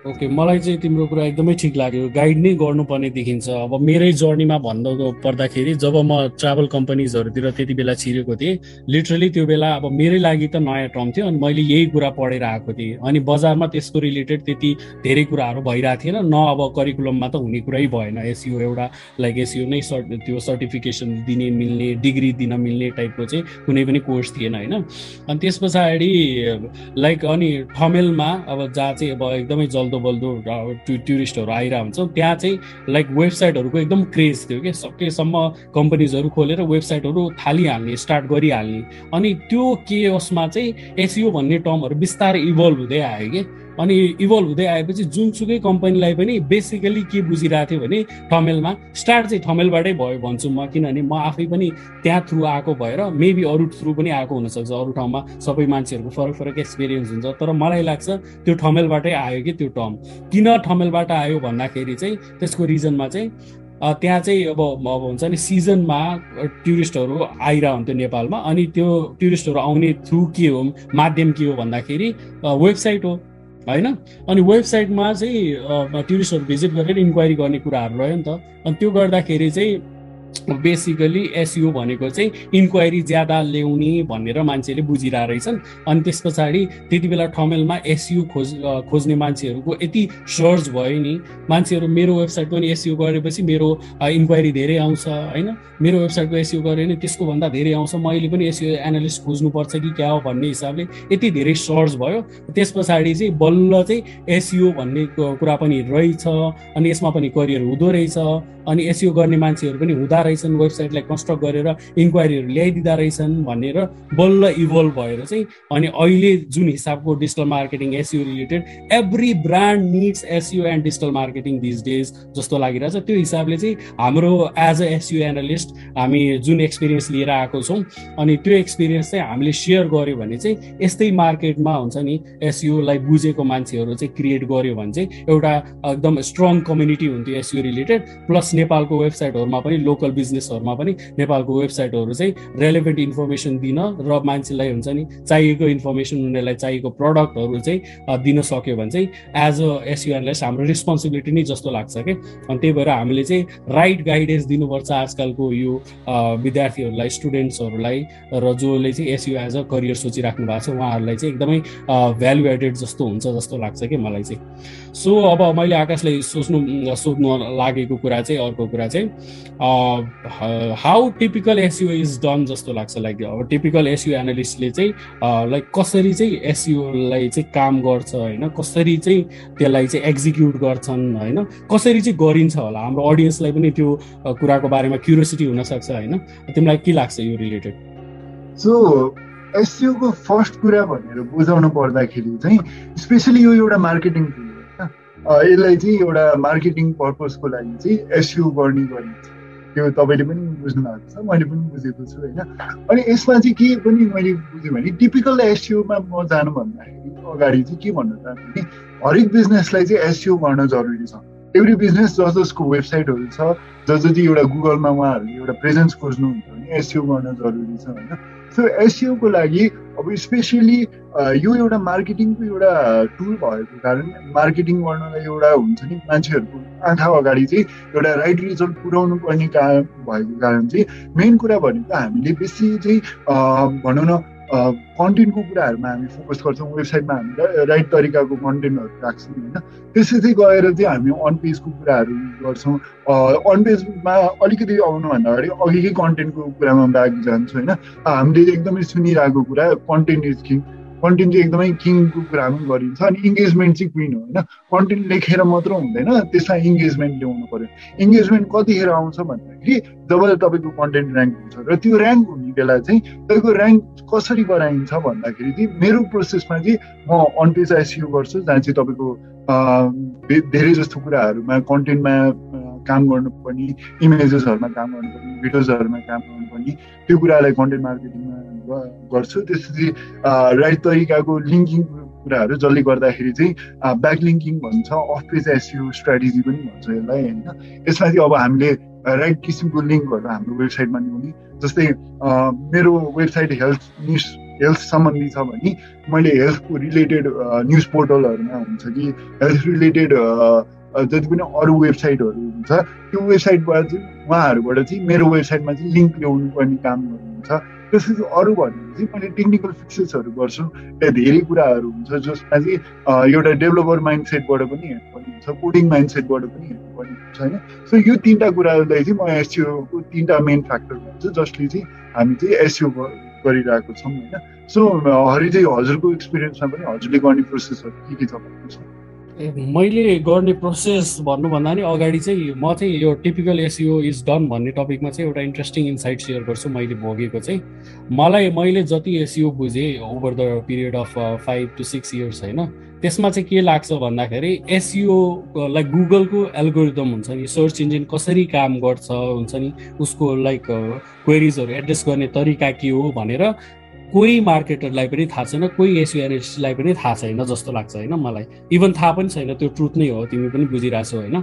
ओके मलाई चाहिँ तिम्रो कुरा एकदमै ठिक लाग्यो। गाइड नै गर्नुपर्ने देखिन्छ। अब मेरै जर्नीमा भन्नु पर्दाखेरि जब म ट्राभल कम्पनीजहरूतिर त्यति बेला छिरेको थिएँ लिटरली त्यो बेला अब मेरै लागि त नयाँ टर्म थियो अनि मैले यही कुरा पढेर आएको थिएँ। अनि बजारमा त्यसको रिलेटेड त्यति धेरै कुराहरू भइरहेको थिएन। न अब करिकुलममा त हुने कुरै भएन। एसियो एउटा लाइक एसियो नै सर्ट त्यो सर्टिफिकेसन दिने मिल्ने डिग्री दिन मिल्ने टाइपको चाहिँ कुनै पनि कोर्स थिएन होइन? अनि त्यस पछाडि लाइक अनि ठमेलमा अब जहाँ चाहिँ अब एकदमै जल्द बल्दो बल्दो टुरिस्टहरू आइरहेको हुन्छ त्यहाँ चाहिँ लाइक वेबसाइटहरूको एकदम क्रेज थियो कि? सकेसम्म कम्पनीजहरू खोलेर वेबसाइटहरू थालिहाल्ने स्टार्ट गरिहाल्ने। अनि त्यो के उसमा चाहिँ एसियो भन्ने टर्महरू बिस्तारै इभल्भ हुँदै आयो कि? अनि इभल्भ हुँदै आएपछि जुनसुकै कम्पनीलाई पनि बेसिकली के बुझिरहेको थियो भने ठमेलमा स्टार्ट चाहिँ ठमेलबाटै भयो भन्छु म किनभने म आफै पनि त्यहाँ थ्रु आएको भएर मेबी अरू थ्रु पनि आएको हुनसक्छ। अरू ठाउँमा सबै मान्छेहरूको फरक फरक एक्सपिरियन्स हुन्छ तर मलाई लाग्छ त्यो ठमेलबाटै आयो कि त्यो टर्म। किन ठमेलबाट आयो भन्दाखेरि चाहिँ त्यसको रिजनमा चाहिँ त्यहाँ चाहिँ अब अब हुन्छ नि सिजनमा टुरिस्टहरू आइरह हुन्थ्यो नेपालमा अनि त्यो टुरिस्टहरू आउने थ्रु के हो माध्यम के हो भन्दाखेरि वेबसाइट हो। होइन? अनि वेबसाइटमा चाहिँ टुरिस्टहरू भिजिट गरेर इन्क्वायरी गर्ने कुराहरू रह्यो नि त। अनि त्यो गर्दाखेरि चाहिँ बेसिकली एसयु भनेको चाहिँ इन्क्वायरी ज्यादा ल्याउने भनेर मान्छेले बुझिरहेको रहेछन्। अनि त्यस पछाडि त्यति बेला ठमेलमा एसयु खोज खोज्ने मान्छेहरूको यति सर्च भयो नि। मान्छेहरू मेरो वेबसाइट पनि एसयु गरेपछि मेरो इन्क्वायरी धेरै आउँछ होइन? मेरो वेबसाइटको एसयु गऱ्यो भने त्यसको भन्दा धेरै आउँछ। मैले पनि एसयु एनालिस्ट खोज्नुपर्छ कि क्या हो भन्ने हिसाबले यति धेरै सर्च भयो। त्यस पछाडि चाहिँ बल्ल चाहिँ एसयु भन्ने कुरा पनि रहेछ। अनि यसमा पनि करियर हुँदो रहेछ। अनि एसयु गर्ने मान्छेहरू पनि हुँदा रहेछन् वेबसाइटलाई कन्स्ट्रक्ट गरेर इन्क्वायरीहरू ल्याइदिँदा रहेछन् भनेर बल्ल इभल्भ भएर चाहिँ अनि अहिले जुन हिसाबको digital marketing SEO related every brand needs SEO and digital marketing this days जस्तो लागिरहेछ। त्यो हिसाबले चाहिँ हाम्रो एज अ एसयु एनालिस्ट हामी जुन एक्सपिरियन्स लिएर आएको छौँ अनि त्यो एक्सपिरियन्स चाहिँ हामीले सेयर गऱ्यो भने चाहिँ यस्तै मार्केटमा हुन्छ नि एसयुलाई बुझेको मान्छेहरू चाहिँ क्रिएट गर्यो भने चाहिँ एउटा एकदम स्ट्रङ कम्युनिटी हुन्थ्यो एसयु रिलेटेड प्लस नेपालको वेबसाइटहरूमा पनि लोकल बिजनेसहरूमा पनि नेपालको वेबसाइटहरू चाहिँ रेलेभेन्ट इन्फर्मेसन दिन र मान्छेलाई हुन्छ नि चाहिएको इन्फर्मेसन उनीहरूलाई चाहिएको प्रडक्टहरू चाहिँ दिन सक्यो भने चाहिँ एज अ एसयुएनलाई हाम्रो रेस्पोन्सिबिलिटी नै जस्तो लाग्छ कि? अनि त्यही भएर हामीले चाहिँ राइट गाइडेन्स दिनुपर्छ आजकलको यो विद्यार्थीहरूलाई स्टुडेन्ट्सहरूलाई र जसले चाहिँ एसयु एज अ करियर सोचिराख्नु भएको छ उहाँहरूलाई चाहिँ एकदमै भ्यालु एडेड जस्तो हुन्छ जस्तो लाग्छ कि मलाई चाहिँ। सो अब मैले आकाशलाई सोच्नु सोध्नु लागेको कुरा चाहिँ अर्को कुरा चाहिँ how typical SEO is done जस्तो लाग्छ लाइक अब टिपिकल एसयु एनालिस्टले चाहिँ लाइक कसरी चाहिँ एसयुलाई चाहिँ काम गर्छ होइन? कसरी चाहिँ त्यसलाई चाहिँ एक्जिक्युट गर्छन् होइन? कसरी चाहिँ गरिन्छ होला? हाम्रो अडियन्सलाई पनि त्यो कुराको बारेमा क्युरियोसिटी हुनसक्छ होइन? तिमीलाई के लाग्छ यो रिलेटेड सो एसयुको फर्स्ट कुरा भनेर बुझाउनु पर्दाखेरि चाहिँ स्पेसली यो एउटा मार्केटिङ यसलाई चाहिँ एउटा मार्केटिङ पर्पजको लागि चाहिँ एसयु गर्ने गरिन्छ। त्यो तपाईँले पनि बुझ्नु भएको छ मैले पनि बुझेको छु होइन? अनि यसमा चाहिँ के पनि मैले बुझेँ भने टिपिकल एसयुमा म जानु भन्दाखेरि अगाडि चाहिँ के भन्न चाहन्छु भने हरेक बिजनेसलाई चाहिँ एसयु गर्न जरुरी छ। एभ्री बिजनेस जस जसको वेबसाइटहरू छ जस जति एउटा गुगलमा उहाँहरूले एउटा प्रेजेन्स खोज्नुहुन्छ भने एसयु गर्न जरुरी छ होइन? सो एसियोको लागि अब स्पेसली यो एउटा मार्केटिङको एउटा टुल भएको कारण मार्केटिङ गर्नलाई एउटा हुन्छ नि मान्छेहरूको आँखा अगाडि चाहिँ एउटा राइट रिजल्ट पुऱ्याउनु पर्ने कारण भएको कारण चाहिँ मेन कुरा भनेको हामीले बेसी चाहिँ भनौँ न कन्टेन्टको कुराहरूमा हामी फोकस गर्छौँ वेबसाइटमा हामी राइट तरिकाको कन्टेन्टहरू राख्छौँ होइन? चाहिँ गएर चाहिँ हामी अन पेजको कुराहरू गर्छौँ। अन पेजमा अलिकति आउनुभन्दा अगाडि अघिकै कन्टेन्टको कुरामा बाँकी जान्छौँ होइन? हामीले एकदमै सुनिरहेको कुरा कन्टेन्ट इज किङ। कन्टेन्ट चाहिँ एकदमै किङको कुरामा गरिन्छ अनि इङ्गेजमेन्ट चाहिँ क्विन हो होइन? कन्टेन्ट लेखेर मात्र हुँदैन त्यसमा इङ्गेजमेन्ट ल्याउनु पऱ्यो इङ्गेजमेन्ट कतिखेर आउँछ भन्दाखेरि जब तपाईँको कन्टेन्ट ऱ्याङ्क हुन्छ र त्यो ऱ्याङ्क बेला चाहिँ तपाईँको ऱ्याङ्क कसरी गराइन्छ भन्दाखेरि चाहिँ मेरो प्रोसेसमा चाहिँ म अनपेज आइसियु गर्छु जहाँ चाहिँ तपाईँको धेरै जस्तो कुराहरूमा कन्टेन्टमा काम गर्नुपर्ने इमेजेसहरूमा काम गर्नुपर्ने भिडियोजहरूमा काम गर्नुपर्ने त्यो कुरालाई कन्टेन्ट मार्केटिङमा गर्छु। त्यसपछि राइट तरिकाको लिङ्किङ कुराहरू जसले गर्दाखेरि चाहिँ ब्याक लिङ्किङ भन्छ अफ पेज एसयु स्ट्राटेजी पनि भन्छ यसलाई होइन। यसमा चाहिँ अब हामीले राइट किसिमको लिङ्कहरू हाम्रो वेबसाइटमा ल्याउने। जस्तै मेरो वेबसाइट हेल्थ न्युज हेल्थ सम्बन्धी छ भने मैले हेल्थको रिलेटेड न्युज पोर्टलहरूमा हुन्छ कि हेल्थ रिलेटेड जति पनि अरू वेबसाइटहरू हुन्छ त्यो वेबसाइटबाट चाहिँ उहाँहरूबाट चाहिँ मेरो वेबसाइटमा चाहिँ लिङ्क ल्याउनु पर्ने काम गर्नुहुन्छ। त्यसपछि अरू भनेको चाहिँ मैले टेक्निकल फिक्सेसहरू गर्छु। त्यहाँ धेरै कुराहरू हुन्छ जसमा चाहिँ एउटा डेभलपर माइन्ड सेटबाट पनि हेर्नुपर्ने हुन्छ। कोडिङ माइन्ड सेटबाट पनि हेर्नुपर्ने हुन्छ होइन? सो यो तिनवटा कुरालाई चाहिँ म एससिओको तिनवटा मेन फ्याक्टर भन्छु जसले चाहिँ हामी चाहिँ एससिओ गरिरहेको छौँ होइन? सो हरि चाहिँ हजुरको एक्सपिरियन्समा पनि हजुरले गर्ने प्रोसेसहरू के के छ भन्नुहोस् मैले गर्ने प्रोसेस भन्नुभन्दा नि अगाडि चाहिँ म चाहिँ यो टिपिकल एसियो इज डन भन्ने टपिकमा चाहिँ एउटा इन्ट्रेस्टिङ इन्साइट सेयर गर्छु मैले भोगेको चाहिँ। मलाई मैले जति एसियो बुझेँ over the period of five to six years होइन? त्यसमा चाहिँ के लाग्छ भन्दाखेरि एसियो लाइक गुगलको एल्गोरिदम हुन्छ नि सर्च इन्जिन कसरी काम गर्छ हुन्छ नि उसको लाइक क्वेरिजहरू एड्रेस गर्ने तरिका के हो भनेर कोही मार्केटरलाई पनि थाहा छैन कोही एसयुएनएसलाई पनि थाहा छैन जस्तो लाग्छ होइन मलाई। इभन थाहा पनि छैन त्यो ट्रुथ नै हो तिमी पनि बुझिरहेछौ होइन।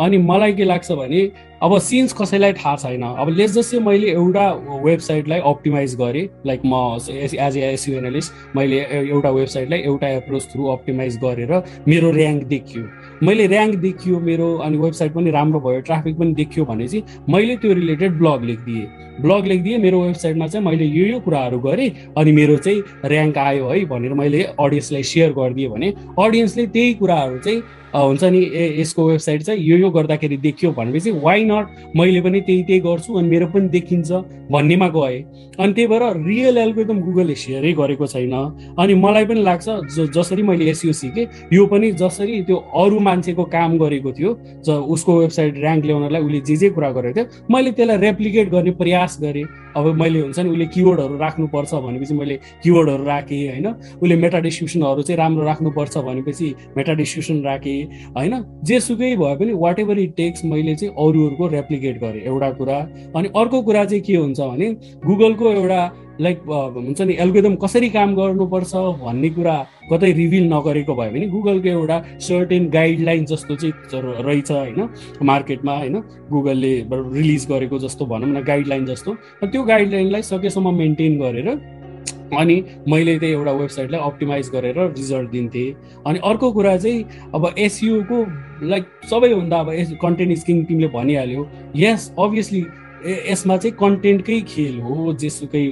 अनि मलाई के लाग्छ भने अब सिन्स कसैलाई थाहा छैन अब लेस जस्तै मैले एउटा वेबसाइटलाई अप्टिमाइज गरेँ लाइक म एज ए एसयु एनालिस्ट मैले एउटा वेबसाइटलाई एउटा एप्रोच थ्रु अप्टिमाइज गरेर मेरो ऱ्याङ्क देखियो। मैले ऱ्याङ्क देखियो मेरो अनि वेबसाइट पनि राम्रो भयो ट्राफिक पनि देखियो भने चाहिँ मैले त्यो रिलेटेड ब्लग लेखिदिएँ। ब्लग लेखिदिएँ मेरो वेबसाइटमा चाहिँ मैले यो यो कुराहरू गरेँ अनि मेरो चाहिँ ऱ्याङ्क आयो है भनेर मैले अडियन्सलाई सेयर गरिदिएँ भने अडियन्सले त्यही कुराहरू चाहिँ हुन्छ नि ए यसको वेबसाइट चाहिँ यो यो गर्दाखेरि देखियो भनेपछि वाइ नट मैले पनि त्यही त्यही गर्छु अनि मेरो पनि देखिन्छ भन्नेमा गएँ। अनि त्यही भएर रियल एल्गोरिदम गुगलले सेयरै गरेको छैन। अनि मलाई पनि लाग्छ जसरी मैले एसियो सिकेँ यो पनि जसरी त्यो अरू मान्छेको काम गरेको थियो ज उसको वेबसाइट ऱ्याङ्क ल्याउनलाई उसले जे जे कुरा गरेको थियो मैले त्यसलाई रेप्लिकेट गर्ने प्रयास गरेँ। अब मैले हुन्छ नि उसले किवर्डहरू राख्नुपर्छ भनेपछि मैले किवर्डहरू राखेँ होइन? उसले मेटा डिस्क्रिप्सनहरू चाहिँ राम्रो राख्नुपर्छ भनेपछि मेटा डिस्क्रिप्सन राखेँ होइन? जेसुकै भए पनि वाट एभर इट टेक्स मैले चाहिँ अरूहरूको रेप्लिकेट गरेँ एउटा कुरा। अनि अर्को कुरा चाहिँ के हुन्छ भने गुगलको एउटा लाइक हुन्छ नि एल्गोदम कसरी काम गर्नुपर्छ भन्ने कुरा कतै रिभिल नगरेको भयो भने गुगलको एउटा सर्टेन गाइडलाइन जस्तो चाहिँ रहेछ होइन मार्केटमा होइन गुगलले रिलिज गरेको जस्तो भनौँ न गाइडलाइन जस्तो। त्यो गाइडलाइनलाई सकेसम्म मेन्टेन गरेर अनि मैले त्यही एउटा वेबसाइटलाई अप्टिमाइज गरेर रिजल्ट दिन्थेँ। अनि अर्को कुरा चाहिँ अब एसयुको लाइक सबैभन्दा अब एस कन्टेन्ट स्किङ तिमीले भनिहाल्यो यस अभियसली यसमा चाहिँ कन्टेन्टकै खेल हो जेसुकै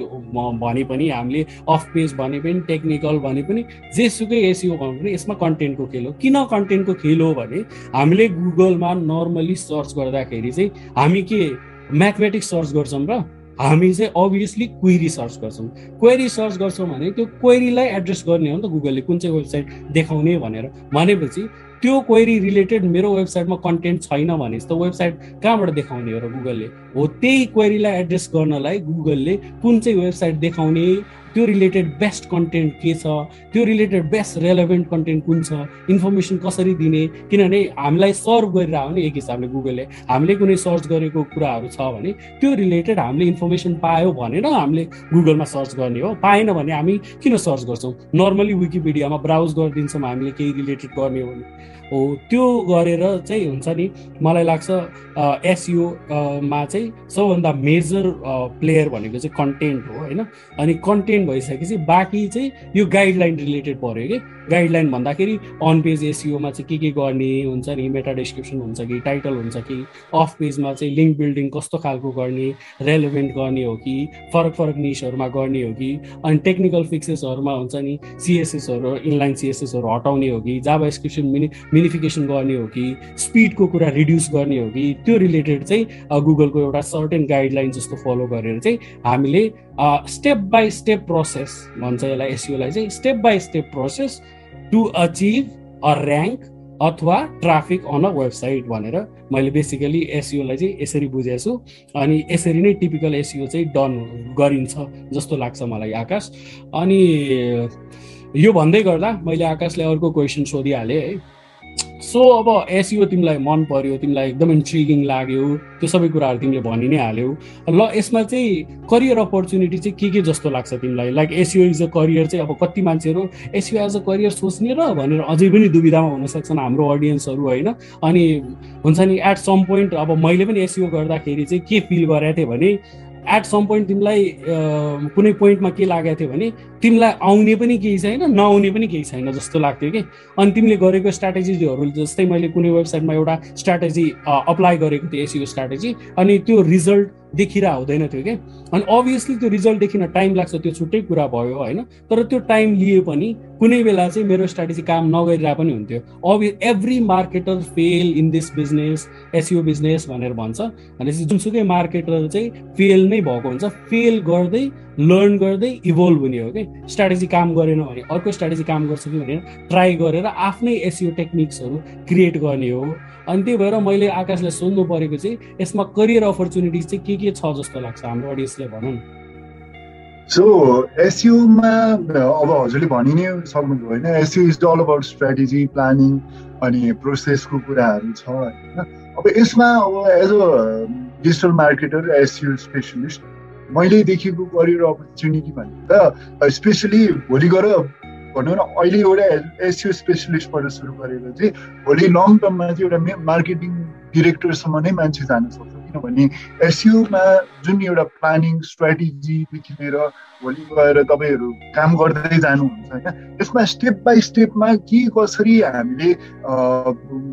भने पनि हामीले अफ पेज भने पनि टेक्निकल भने पनि जेसुकै एसियो भने पनि यसमा कन्टेन्टको खेल हो। किन कन्टेन्टको खेल हो भने हामीले गुगलमा नर्मली सर्च गर्दाखेरि चाहिँ हामी के म्याथमेटिक्स सर्च गर्छौँ र हामी चाहिँ अभियसली क्वेरी सर्च गर्छौँ। क्वेरी सर्च गर्छौँ भने त्यो क्वेरीलाई एड्रेस गर्ने हो नि त गुगलले कुन चाहिँ वेबसाइट देखाउने भनेर। भनेपछि त्यो क्वेरी रिलेटेड मेरो वेबसाइटमा कन्टेन्ट छैन भने त वेबसाइट कहाँबाट देखाउने हो र गुगलले हो त्यही क्वेरीलाई एड्रेस गर्नलाई गुगलले कुन चाहिँ वेबसाइट देखाउने त्यो रिलेटेड बेस्ट कन्टेन्ट के छ? त्यो रिलेटेड बेस्ट रेलेभेन्ट कन्टेन्ट कुन छ? इन्फर्मेसन कसरी दिने? किनभने हामीलाई सर्भ गरिरह नि एक हिसाबले गुगलले हामीले कुनै सर्च गरेको कुराहरू छ भने त्यो रिलेटेड हामीले इन्फर्मेसन पायो भनेर हामीले गुगलमा सर्च गर्ने हो। पाएन भने हामी किन सर्च गर्छौँ? नर्मली विकिपिडियामा ब्राउज गरिदिन्छौँ हामीले केही रिलेटेड गर्ने हो भने। हो त्यो गरेर चाहिँ हुन्छ नि मलाई लाग्छ एसयुमा चाहिँ सबभन्दा मेजर प्लेयर भनेको चाहिँ कन्टेन्ट हो होइन? अनि कन्टेन्ट भइसकेपछि बाँकी चाहिँ यो गाइडलाइन रिलेटेड पऱ्यो कि? गाइडलाइन भन्दाखेरि अन पेज एसिओमा चाहिँ के के गर्ने हुन्छ नि? मेटा डिस्क्रिप्सन हुन्छ कि? टाइटल हुन्छ कि? अफ पेजमा चाहिँ लिङ्क बिल्डिङ कस्तो खालको गर्ने? रेलोभेन्ट गर्ने हो कि? फरक फरक निसहरूमा गर्ने हो कि? अनि टेक्निकल फिक्सेसहरूमा हुन्छ नि सिएसएसहरू इनलाइन सिएसएसहरू हटाउने हो कि? जाबा स्क्रिप्सन मिनि मिनिफिकेसन गर्ने हो कि स्पिडको कुरा रिड्युस गर्ने हो कि त्यो रिलेटेड चाहिँ गुगलको एउटा सर्टेन गाइडलाइन जस्तो फलो गरेर चाहिँ हामीले स्टेप बाई स्टेप प्रोसेस भन्छ यसलाई एसियोलाई चाहिँ step by step process to achieve a rank अथवा ट्राफिक अन अ वेबसाइट भनेर मैले बेसिकली एसियोलाई चाहिँ यसरी बुझेको छु। अनि यसरी नै टिपिकल एसियो चाहिँ डन गरिन्छ जस्तो लाग्छ मलाई आकाश। अनि यो भन्दै गर्दा मैले आकाशलाई अर्को क्वेसन सोधिहालेँ है। सो अब एसियो तिमीलाई मन पर्यो तिमीलाई एकदम इन्ट्रिगिङ लाग्यो त्यो सबै कुराहरू तिमीले भनि नै हाल्यौ। ल यसमा चाहिँ करियर अपर्च्युनिटी चाहिँ के के जस्तो लाग्छ तिमीलाई? Like SEO is a career चाहिँ अब कति मान्छेहरू एसियो एज अ करियर सोच्ने र भनेर अझै पनि दुविधामा हुन सक्छन् हाम्रो अडियन्सहरू होइन? अनि हुन्छ नि एट सम पोइन्ट अब मैले पनि एसियो गर्दाखेरि चाहिँ के फिल गरेको थिएँ भने एट सम पोइन्ट तिमीलाई कुनै पोइन्टमा के लागेको थियो भने तिमीलाई आउने पनि केही छैन नआउने पनि केही छैन जस्तो लाग्थ्यो कि। अनि तिमीले गरेको स्ट्राटेजीहरू जस्तै मैले कुनै वेबसाइटमा एउटा स्ट्राटेजी अप्लाई गरेको थिएँ एसियो स्ट्राटेजी अनि त्यो रिजल्ट देखिरह हुँदैन थियो कि? अनि अभियसली त्यो रिजल्ट देखिन टाइम लाग्छ त्यो छुट्टै कुरा भयो होइन? तर त्यो टाइम लिए पनि कुनै बेला चाहिँ मेरो स्ट्राटेजी काम नगरिरहेको पनि हुन्थ्यो। अभि every marketer fail in this business SEO business भनेर भन्छ। भनेपछि जुनसुकै मार्केटर चाहिँ फेल नै भएको हुन्छ। फेल गर्दै लर्न गर्दै इभल्भ हुने हो कि? स्ट्राटेजी काम गरेन भने अर्को स्ट्राटेजी काम गर्छ कि भनेर ट्राई गरेर आफ्नै एसियो टेक्निक्सहरू क्रिएट गर्ने हो। अनि त्यही भएर मैले आकाशलाई सोध्नु परेको चाहिँ यसमा करियर अपर्च्युनिटिज चाहिँ के के छ जस्तो लाग्छ हाम्रो अडियन्सले भनौँ सो एसियोमा अब हजुरले भनि नै सक्नुभयो होइन SEO is all about strategy planning अनि प्रोसेसको कुराहरू छ होइन। अब यसमा अब as a digital marketer SEO specialist मैले देखेको करियर अपर्च्युनिटी भनेको त स्पेसली भोलि गएर भनौँ न अहिले एउटा एसियो स्पेसलिस्टबाट सुरु गरेर चाहिँ भोलि लङ टर्ममा चाहिँ एउटा मार्केटिङ डिरेक्टरसम्म नै मान्छे जान सक्छ। किनभने एसियोमा जुन एउटा प्लानिङ स्ट्राटेजीदेखि लिएर भोलि गएर तपाईँहरू काम गर्दै जानुहुन्छ होइन यसमा स्टेप बाई स्टेपमा के कसरी हामीले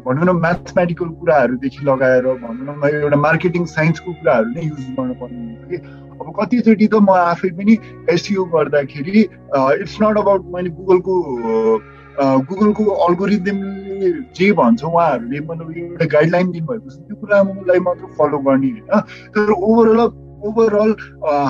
भनौँ न म्याथमेटिकल कुराहरूदेखि लगाएर भनौँ न एउटा मार्केटिङ साइन्सको कुराहरू नै युज गर्नुपर्ने हुन्छ कि? अब कतिचोटि त म आफै पनि एसियो गर्दाखेरि इट्स नट अबाउट मैले गुगलको गुगलको अल्गोरिदमले जे भन्छ उहाँहरूले मतलब एउटा गाइडलाइन दिनुभएको छ त्यो कुरालाई मात्र फलो गर्ने होइन। तर ओभरअल ओभरअल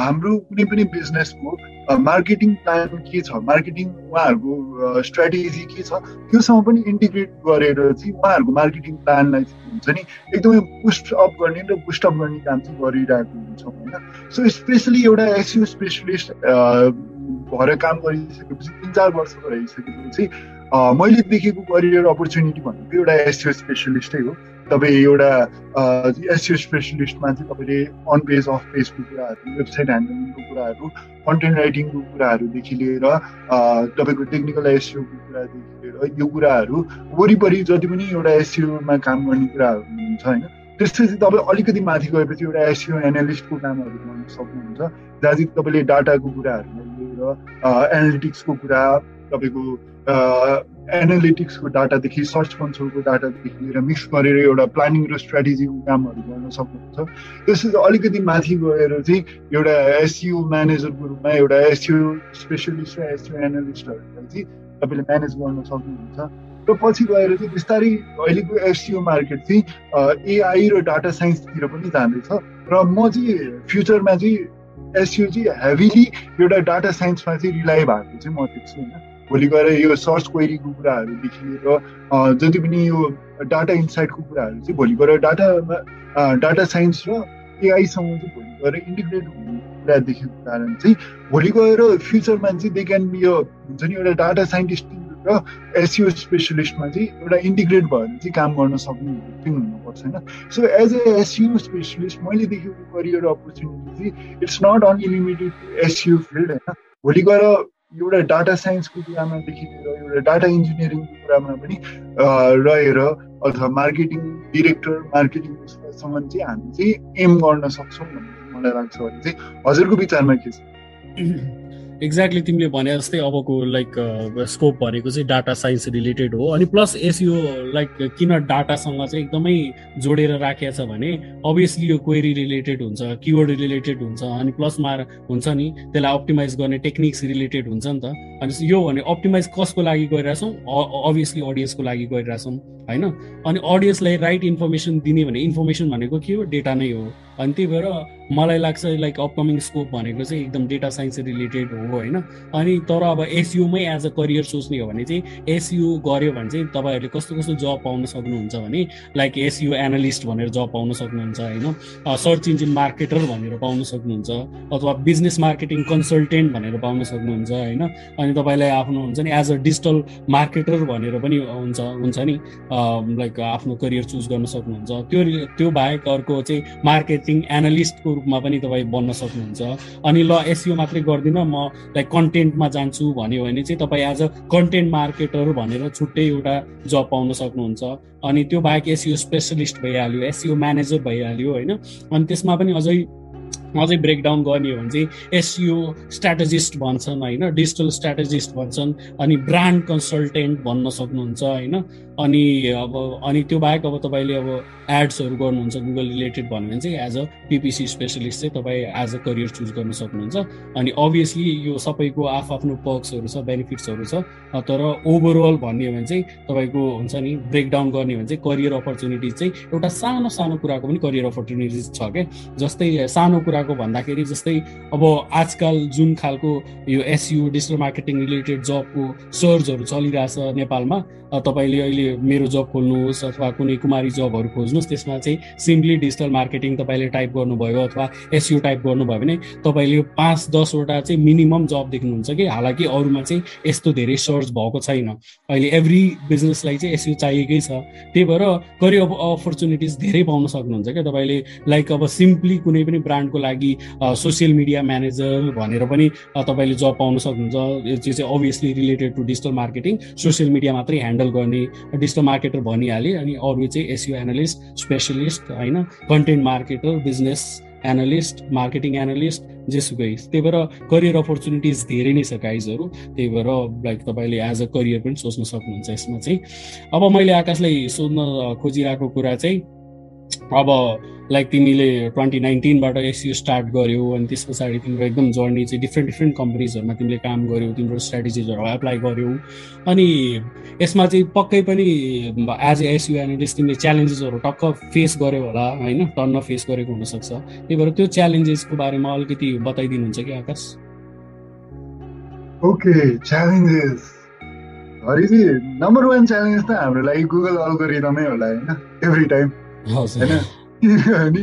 हाम्रो कुनै पनि बिजनेसको मार्केटिङ प्लान के छ? मार्केटिङ उहाँहरूको स्ट्राटेजी के छ? त्योसँग पनि इन्टिग्रेट गरेर चाहिँ उहाँहरूको मार्केटिङ प्लानलाई हुन्छ नि एकदमै पुस्ट अप गर्ने र पुस्ट अप गर्ने काम चाहिँ गरिरहेको हुन्छौँ होइन? सो स्पेसली एउटा एसियो स्पेसलिस्ट भएर काम गरिसकेपछि तिन चार वर्ष रहिसकेपछि मैले देखेको करियर अपर्च्युनिटी भनेको एउटा एसियो स्पेसलिस्टै हो। तपाईँ एउटा एसियो स्पेसलिस्टमा चाहिँ तपाईँले अन पेज अफ पेजको कुराहरू वेबसाइट ह्यान्डलिङको कुराहरू कन्टेन्ट राइटिङको कुराहरूदेखि लिएर तपाईँको टेक्निकल एसियोको कुरादेखि लिएर यो कुराहरू वरिपरि जति पनि एउटा एसियोमा काम गर्ने कुराहरू हुन्छ होइन त्यसपछि तपाईँ अलिकति माथि गएपछि एउटा एसियो एनालिस्टको कामहरू गर्न सक्नुहुन्छ जहाँ चाहिँ तपाईँले डाटाको कुराहरूलाई लिएर एनालिटिक्सको कुरा तपाईँको एनालिटिक्सको डाटादेखि सर्च कन्सोलको डाटादेखि लिएर मिक्स गरेर एउटा प्लानिङ र स्ट्राटेजीको कामहरू गर्न सक्नुहुन्छ। त्यसपछि अलिकति माथि गएर चाहिँ एउटा एसइओ म्यानेजरको रूपमा एउटा एसइओ स्पेसलिस्ट र एसइओ एनालिस्टहरूलाई चाहिँ तपाईँले म्यानेज गर्न सक्नुहुन्छ। र पछि गएर चाहिँ बिस्तारै अहिलेको एससिओ मार्केट चाहिँ एआई र डाटा साइन्सतिर पनि जाँदैछ। र म चाहिँ फ्युचरमा चाहिँ एससिओ चाहिँ हेभिली एउटा डाटा साइन्समा चाहिँ रिलाइ भएको चाहिँ म देख्छु होइन। भोलि गएर यो सर्च क्वेरीको कुराहरूदेखि लिएर जति पनि यो डाटा इन्साइटको कुराहरू चाहिँ भोलि गएर डाटामा डाटा साइन्स र एआईसँग चाहिँ भोलि गएर इन्टिग्रेट हुने कुरा देखेको कारण चाहिँ भोलि गएर फ्युचरमा चाहिँ दे क्यान यो हुन्छ नि एउटा डाटा साइन्टिस्ट र एसियो स्पेसलिस्टमा चाहिँ एउटा इन्टिग्रेट भएर चाहिँ काम गर्न सक्ने चाहिँ हुनुपर्छ होइन? So as a SEO specialist मैले देखेको करियर अपर्च्युनिटी चाहिँ it's not only limited field होइन? भोलि गएर एउटा डाटा साइन्सको कुरामादेखि लिएर एउटा डाटा इन्जिनियरिङको कुरामा पनि रहेर अथवा मार्केटिङ डिरेक्टर मार्केटिङसँग चाहिँ हामी चाहिँ एम गर्न सक्छौँ भन्ने मलाई लाग्छ भने चाहिँ हजुरको विचारमा के छ? एक्ज्याक्टली तिमीले भने जस्तै अबको लाइक स्कोप भनेको चाहिँ डाटा साइन्स रिलेटेड हो। अनि प्लस यस यो लाइक किन डाटासँग चाहिँ एकदमै जोडेर राखिएको छ भने अभियसली यो क्वेरी रिलेटेड हुन्छ किवर्ड रिलेटेड हुन्छ अनि प्लसमा हुन्छ नि त्यसलाई अप्टिमाइज गर्ने टेक्निक्स रिलेटेड हुन्छ नि त। अनि यो भने अप्टिमाइज कसको लागि गरिरहेछौँ? अभियसली अडियन्सको लागि गरिरहेछौँ होइन? अनि अडियन्सलाई राइट इन्फर्मेसन दिने भने इन्फर्मेसन भनेको के हो? डेटा नै हो। अनि त्यही भएर मलाई लाग्छ लाइक अपकमिङ स्कोप भनेको चाहिँ एकदम डेटा साइन्स रिलेटेड हो होइन? अनि तर अब एसयुमै एज अ करियर सोच्ने हो भने चाहिँ एसयु गऱ्यो भने चाहिँ तपाईँहरूले कस्तो कस्तो जब पाउन सक्नुहुन्छ भने लाइक एसयु एनालिस्ट भनेर जब पाउन सक्नुहुन्छ होइन? सर्च इन्जिन मार्केटर भनेर पाउन सक्नुहुन्छ अथवा बिजनेस मार्केटिङ कन्सल्टेन्ट भनेर पाउन सक्नुहुन्छ होइन? अनि तपाईँलाई आफ्नो हुन्छ नि एज अ डिजिटल मार्केटर भनेर पनि हुन्छ हुन्छ नि लाइक आफ्नो करियर चुज गर्न सक्नुहुन्छ। त्यो त्यो बाहेक अर्को चाहिँ मार्केटिङ एनालिस्टको रूपमा पनि तपाईँ बन्न सक्नुहुन्छ। अनि ल एसयु मात्रै गर्दिनँ म लाइक कन्टेन्टमा जान्छु भन्यो भने चाहिँ तपाईँ एज अ कन्टेन्ट मार्केटर भनेर छुट्टै एउटा जब पाउन सक्नुहुन्छ। अनि त्यो बाहेक एसयु स्पेसलिस्ट भइहाल्यो एसयु म्यानेजर भइहाल्यो होइन? अनि त्यसमा पनि अझै अझै ब्रेकडाउन गर्ने हो भने चाहिँ एसयु स्ट्राटेजिस्ट भन्छन् होइन? डिजिटल स्ट्राटेजिस्ट भन्छन् अनि ब्रान्ड कन्सल्टेन्ट भन्न सक्नुहुन्छ होइन? अनि अब अनि त्यो बाहेक अब तपाईँले अब एड्सहरू गर्नुहुन्छ गुगल रिलेटेड भन्यो भने चाहिँ एज अ पिपिसी स्पेसलिस्ट चाहिँ तपाईँ एज अ करियर चुज गर्न सक्नुहुन्छ। अनि अभियसली यो सबैको आफ्नो पर्क्सहरू छ बेनिफिट्सहरू छ। तर ओभरअल भन्ने हो भने चाहिँ तपाईँको हुन्छ नि ब्रेकडाउन गर्ने भने चाहिँ करियर अपर्च्युनिटिज चाहिँ एउटा सानो सानो कुराको पनि करियर अपर्च्युनिटिज छ क्या जस्तै सानो कुराको भन्दाखेरि जस्तै अब आजकल जुन खालको यो एसयु डिजिटल मार्केटिङ रिलेटेड जबको सर्चहरू चलिरहेछ नेपालमा तपाईँले अहिले मेरो जब खोल्नुहोस् अथवा कुनै कुमारी जबहरू खोज्नुहोस् त्यसमा चाहिँ सिम्पली डिजिटल मार्केटिङ तपाईँले टाइप गर्नुभयो अथवा एसयु टाइप गर्नुभयो भने तपाईँले पाँच दसवटा चाहिँ मिनिमम जब देख्नुहुन्छ कि? हालाकि अरूमा चाहिँ यस्तो धेरै सर्च भएको छैन। अहिले एभ्री बिजनेसलाई चाहिँ एसयु चाहिएकै छ। त्यही भएर करियर अपर्च्युनिटिज धेरै पाउन सक्नुहुन्छ क्या तपाईँले। लाइक अब सिम्पली कुनै पनि ब्रान्डको लागि सोसियल मिडिया म्यानेजर भनेर पनि तपाईँले जब पाउन सक्नुहुन्छ। त्यो चाहिँ obviously related to digital marketing social media मात्रै ह्यान्डल गर्ने डिजिटल मार्केटर भनिहालेँ अनि अरू चाहिँ एसियो एनालिस्ट स्पेसलिस्ट होइन content marketer business analyst marketing analyst जेसुकै। त्यही भएर करियर अपर्च्युनिटिज धेरै नै छ गाइजहरू त्यही भएर लाइक तपाईँले एज अ करियर पनि सोच्न सक्नुहुन्छ यसमा चाहिँ। अब मैले आकाशलाई सोध्न खोजिरहेको कुरा चाहिँ अब लाइक तिमीले ट्वेन्टी नाइन्टिनबाट एसियो स्टार्ट गर्यो अनि त्यस पछाडि तिम्रो एकदम जर्नी चाहिँ डिफ्रेन्ट डिफ्रेन्ट कम्पनीजहरूमा तिमीले काम गर्यौ तिम्रो स्ट्राटेजिजहरू एप्लाई गर्यौ। अनि यसमा चाहिँ पक्कै पनि एज ए एसियो एनालिस्ट तिमीले च्यालेन्जेसहरू टक्क फेस गर्यो होला होइन? टन्न फेस गरेको हुनसक्छ। त्यही भएर त्यो च्यालेन्जेसको बारेमा अलिकति बताइदिनुहुन्छ कि Akash? Okay challenges number one challenge त हाम्रो लागि गुगल अल्गोरिदमै होला होइन? एभ्री टाइम होइन? किनभने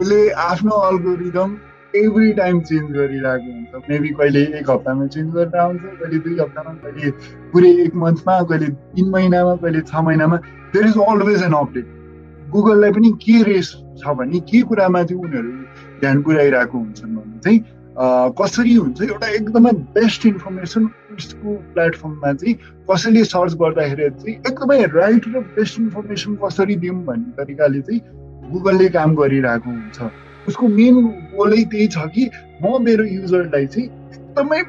उसले आफ्नो अल्गोरिदम एभ्री टाइम चेन्ज गरिरहेको हुन्छ। मेबी कहिले एक हप्तामा चेन्ज गरेर आउँछ कहिले दुई हप्तामा कहिले पुरै एक मन्थमा कहिले तिन महिनामा कहिले छ महिनामा। There is always an update गुगललाई पनि के रेस छ भने के कुरामा चाहिँ उनीहरू ध्यान पुऱ्याइरहेको हुन्छन् भने चाहिँ कसरी हुन्छ एउटा एकदमै बेस्ट इन्फर्मेसन उसको प्लेटफर्ममा चाहिँ कसैले सर्च गर्दाखेरि चाहिँ एकदमै राइट र बेस्ट इन्फर्मेसन कसरी दिउँ भन्ने तरिकाले चाहिँ गुगलले काम गरिरहेको हुन्छ। उसको मेन गोलै त्यही छ कि म मेरो युजरलाई चाहिँ एकदमै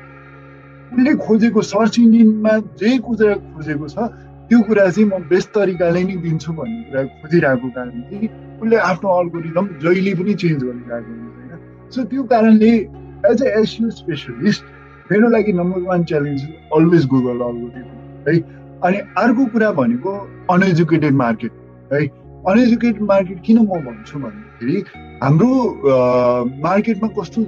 उसले खोजेको सर्च इन्जिनमा जे कुरा खोजेको छ त्यो कुरा चाहिँ म बेस्ट तरिकाले नै दिन्छु भन्ने कुरा खोजिरहेको कारण चाहिँ उसले आफ्नो अल्गोरिदम जहिले पनि चेन्ज गरिरहेको हुन्छ होइन? सो त्यो कारणले एज अ एसयु स्पेसलिस्ट मेरो लागि number one challenge always Google algorithm है अनि अर्को कुरा भनेको अनएजुकेटेड मार्केट है अनएजुकेटेड मार्केट किन म भन्छु भन्दाखेरि हाम्रो मार्केटमा कस्तो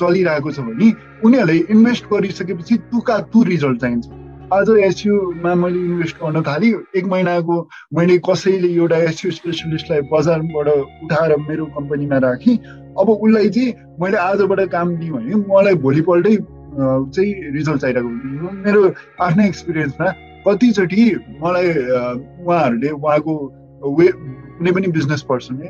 चलिरहेको छ भने उनीहरूले इन्भेस्ट गरिसकेपछि तुका तु रिजल्ट चाहिन्छ। आज एसयुमा मैले इन्भेस्ट गर्न थालेँ एक महिनाको मैले कसैले एउटा एसयु स्पेसलिस्टलाई बजारबाट उठाएर मेरो कम्पनीमा राखेँ। अब उसलाई चाहिँ मैले आजबाट काम दिएँ भने मलाई भोलिपल्टै चाहिँ रिजल्ट चाहिरहेको मेरो आफ्नै एक्सपिरियन्समा कतिचोटि मलाई उहाँहरूले उहाँको वे कुनै पनि बिजनेस पर्सनले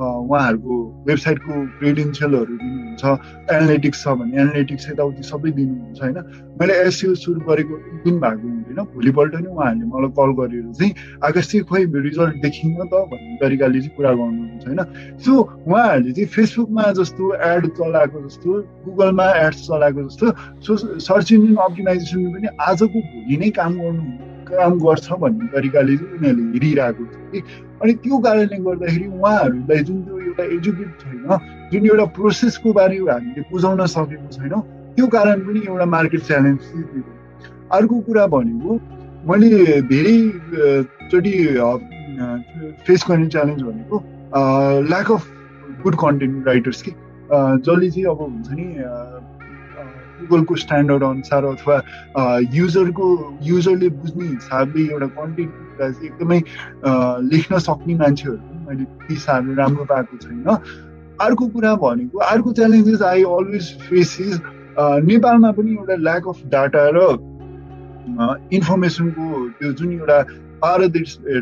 उहाँहरूको वेबसाइटको क्रेडेन्सियलहरू दिनुहुन्छ एनालिटिक्स छ भने एनालिटिक्स यताउति सबै दिनुहुन्छ होइन? मैले एससिओ सुरु गरेको एक दिन भएको हुँदैन भोलिपल्ट नै उहाँहरूले मलाई कल गरेर चाहिँ आकाश चाहिँ खोइ रिजल्ट देखिन्न त भन्ने तरिकाले चाहिँ कुरा गर्नुहुन्छ होइन? सो उहाँहरूले चाहिँ फेसबुकमा जस्तो एड चलाएको जस्तो गुगलमा एड्स चलाएको जस्तो सो सर्च इन्जिन अप्टिमाइजेसन पनि आजको भोलि नै काम गर्नु काम गर्छ भन्ने तरिकाले चाहिँ उनीहरूले हेरिरहेको छ कि? अनि त्यो कारणले गर्दाखेरि उहाँहरूलाई जुन त्यो एउटा एजुकेट छैन जुन एउटा प्रोसेसको बारे हामीले बुझाउन सकेको छैनौँ त्यो कारण पनि एउटा मार्केट च्यालेन्ज अर्को कुरा भनेको मैले धेरैचोटि फेस गर्ने च्यालेन्ज भनेको lack of good content writers कि? जसले चाहिँ अब हुन्छ नि गुगलको स्ट्यान्डर्ड अनुसार अथवा युजरको युजरले बुझ्ने हिसाबले एउटा चाहिँ एकदमै लेख्न सक्ने मान्छेहरू मैले त्यति साह्रो राम्रो पाएको छैन। अर्को कुरा भनेको अर्को challenges I always face is नेपालमा पनि एउटा ल्याक अफ डाटा र इन्फर्मेसनको त्यो जुन एउटा पारद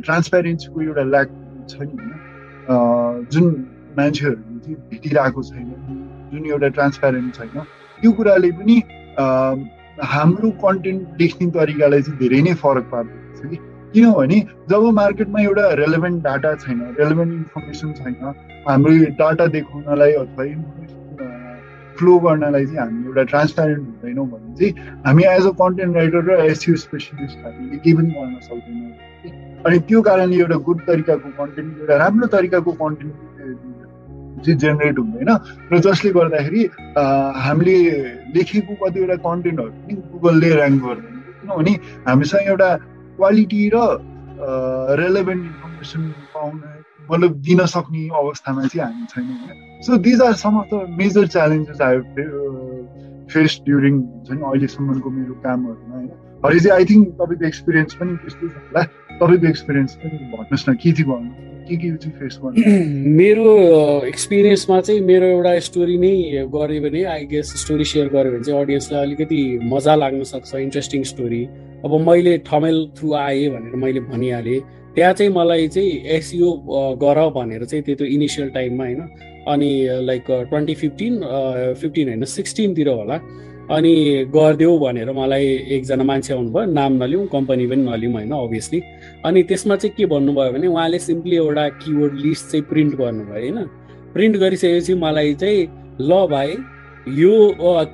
ट्रान्सप्यारेन्सीको एउटा ल्याक छ नि होइन? जुन मान्छेहरूले चाहिँ भेटिरहेको छैन जुन एउटा ट्रान्सप्यारेन्ट छैन। त्यो कुराले पनि हाम्रो कन्टेन्ट लेख्ने तरिकालाई चाहिँ धेरै नै फरक पार्दछ कि? किनभने जब मार्केटमा एउटा रेलेभेन्ट डाटा छैन रेलेभेन्ट इन्फर्मेसन छैन हाम्रो डाटा देखाउनलाई अथवा इन्फर्मेसन फ्लो गर्नलाई चाहिँ हामी एउटा ट्रान्सप्यारेन्ट हुँदैनौँ भने चाहिँ हामी एज अ कन्टेन्ट राइटर र एसयु स्पेसलिस्ट हामीले केही पनि गर्न सक्दैनौँ। अनि त्यो कारणले एउटा गुड तरिकाको कन्टेन्ट एउटा राम्रो तरिकाको कन्टेन्ट चाहिँ जेनेरेट हुँदैन र जसले गर्दाखेरि हामीले लेखेको कतिवटा कन्टेन्टहरू पनि गुगलले ऱ्याङ्क गर्दैन किनभने हामीसँग एउटा क्वालिटी र रेलेभेन्ट इन्फर्मेसन पाउन मतलब दिन सक्ने अवस्थामा चाहिँ हामी छैनौँ होइन? So these are some of the major challenges I face during हुन्छ नि अहिलेसम्मको मेरो कामहरूमा होइन? हरि चाहिँ आई थिङ्क तपाईँको एक्सपिरियन्स पनि त्यस्तै छ होला। तपाईँको एक्सपिरियन्स पनि भन्नुहोस् न के चाहिँ गर्नु के के चाहिँ फेस गर्नु मेरो एक्सपिरियन्समा चाहिँ मेरो एउटा स्टोरी नै गऱ्यो भने आई गेस स्टोरी सेयर गऱ्यो भने चाहिँ अडियन्सलाई अलिकति मजा लाग्न सक्छ इन्ट्रेस्टिङ स्टोरी अब मैले ठमेल थ्रु आएँ भनेर मैले भनिहालेँ। त्यहाँ चाहिँ मलाई चाहिँ एसिओ गर भनेर चाहिँ त्यो इनिसियल टाइममा होइन? अनि लाइक ट्वेन्टी फिफ्टिन फिफ्टिन होइन सिक्सटिनतिर होला। अनि गरिदेऊ भनेर मलाई एकजना मान्छे आउनुभयो। नाम नलिउँ कम्पनी पनि नलिउँ होइन अभियसली अनि त्यसमा चाहिँ के भन्नुभयो भने उहाँले सिम्पली एउटा किवर्ड लिस्ट चाहिँ प्रिन्ट गर्नुभयो होइन? प्रिन्ट गरिसकेपछि मलाई चाहिँ ल भाइ यो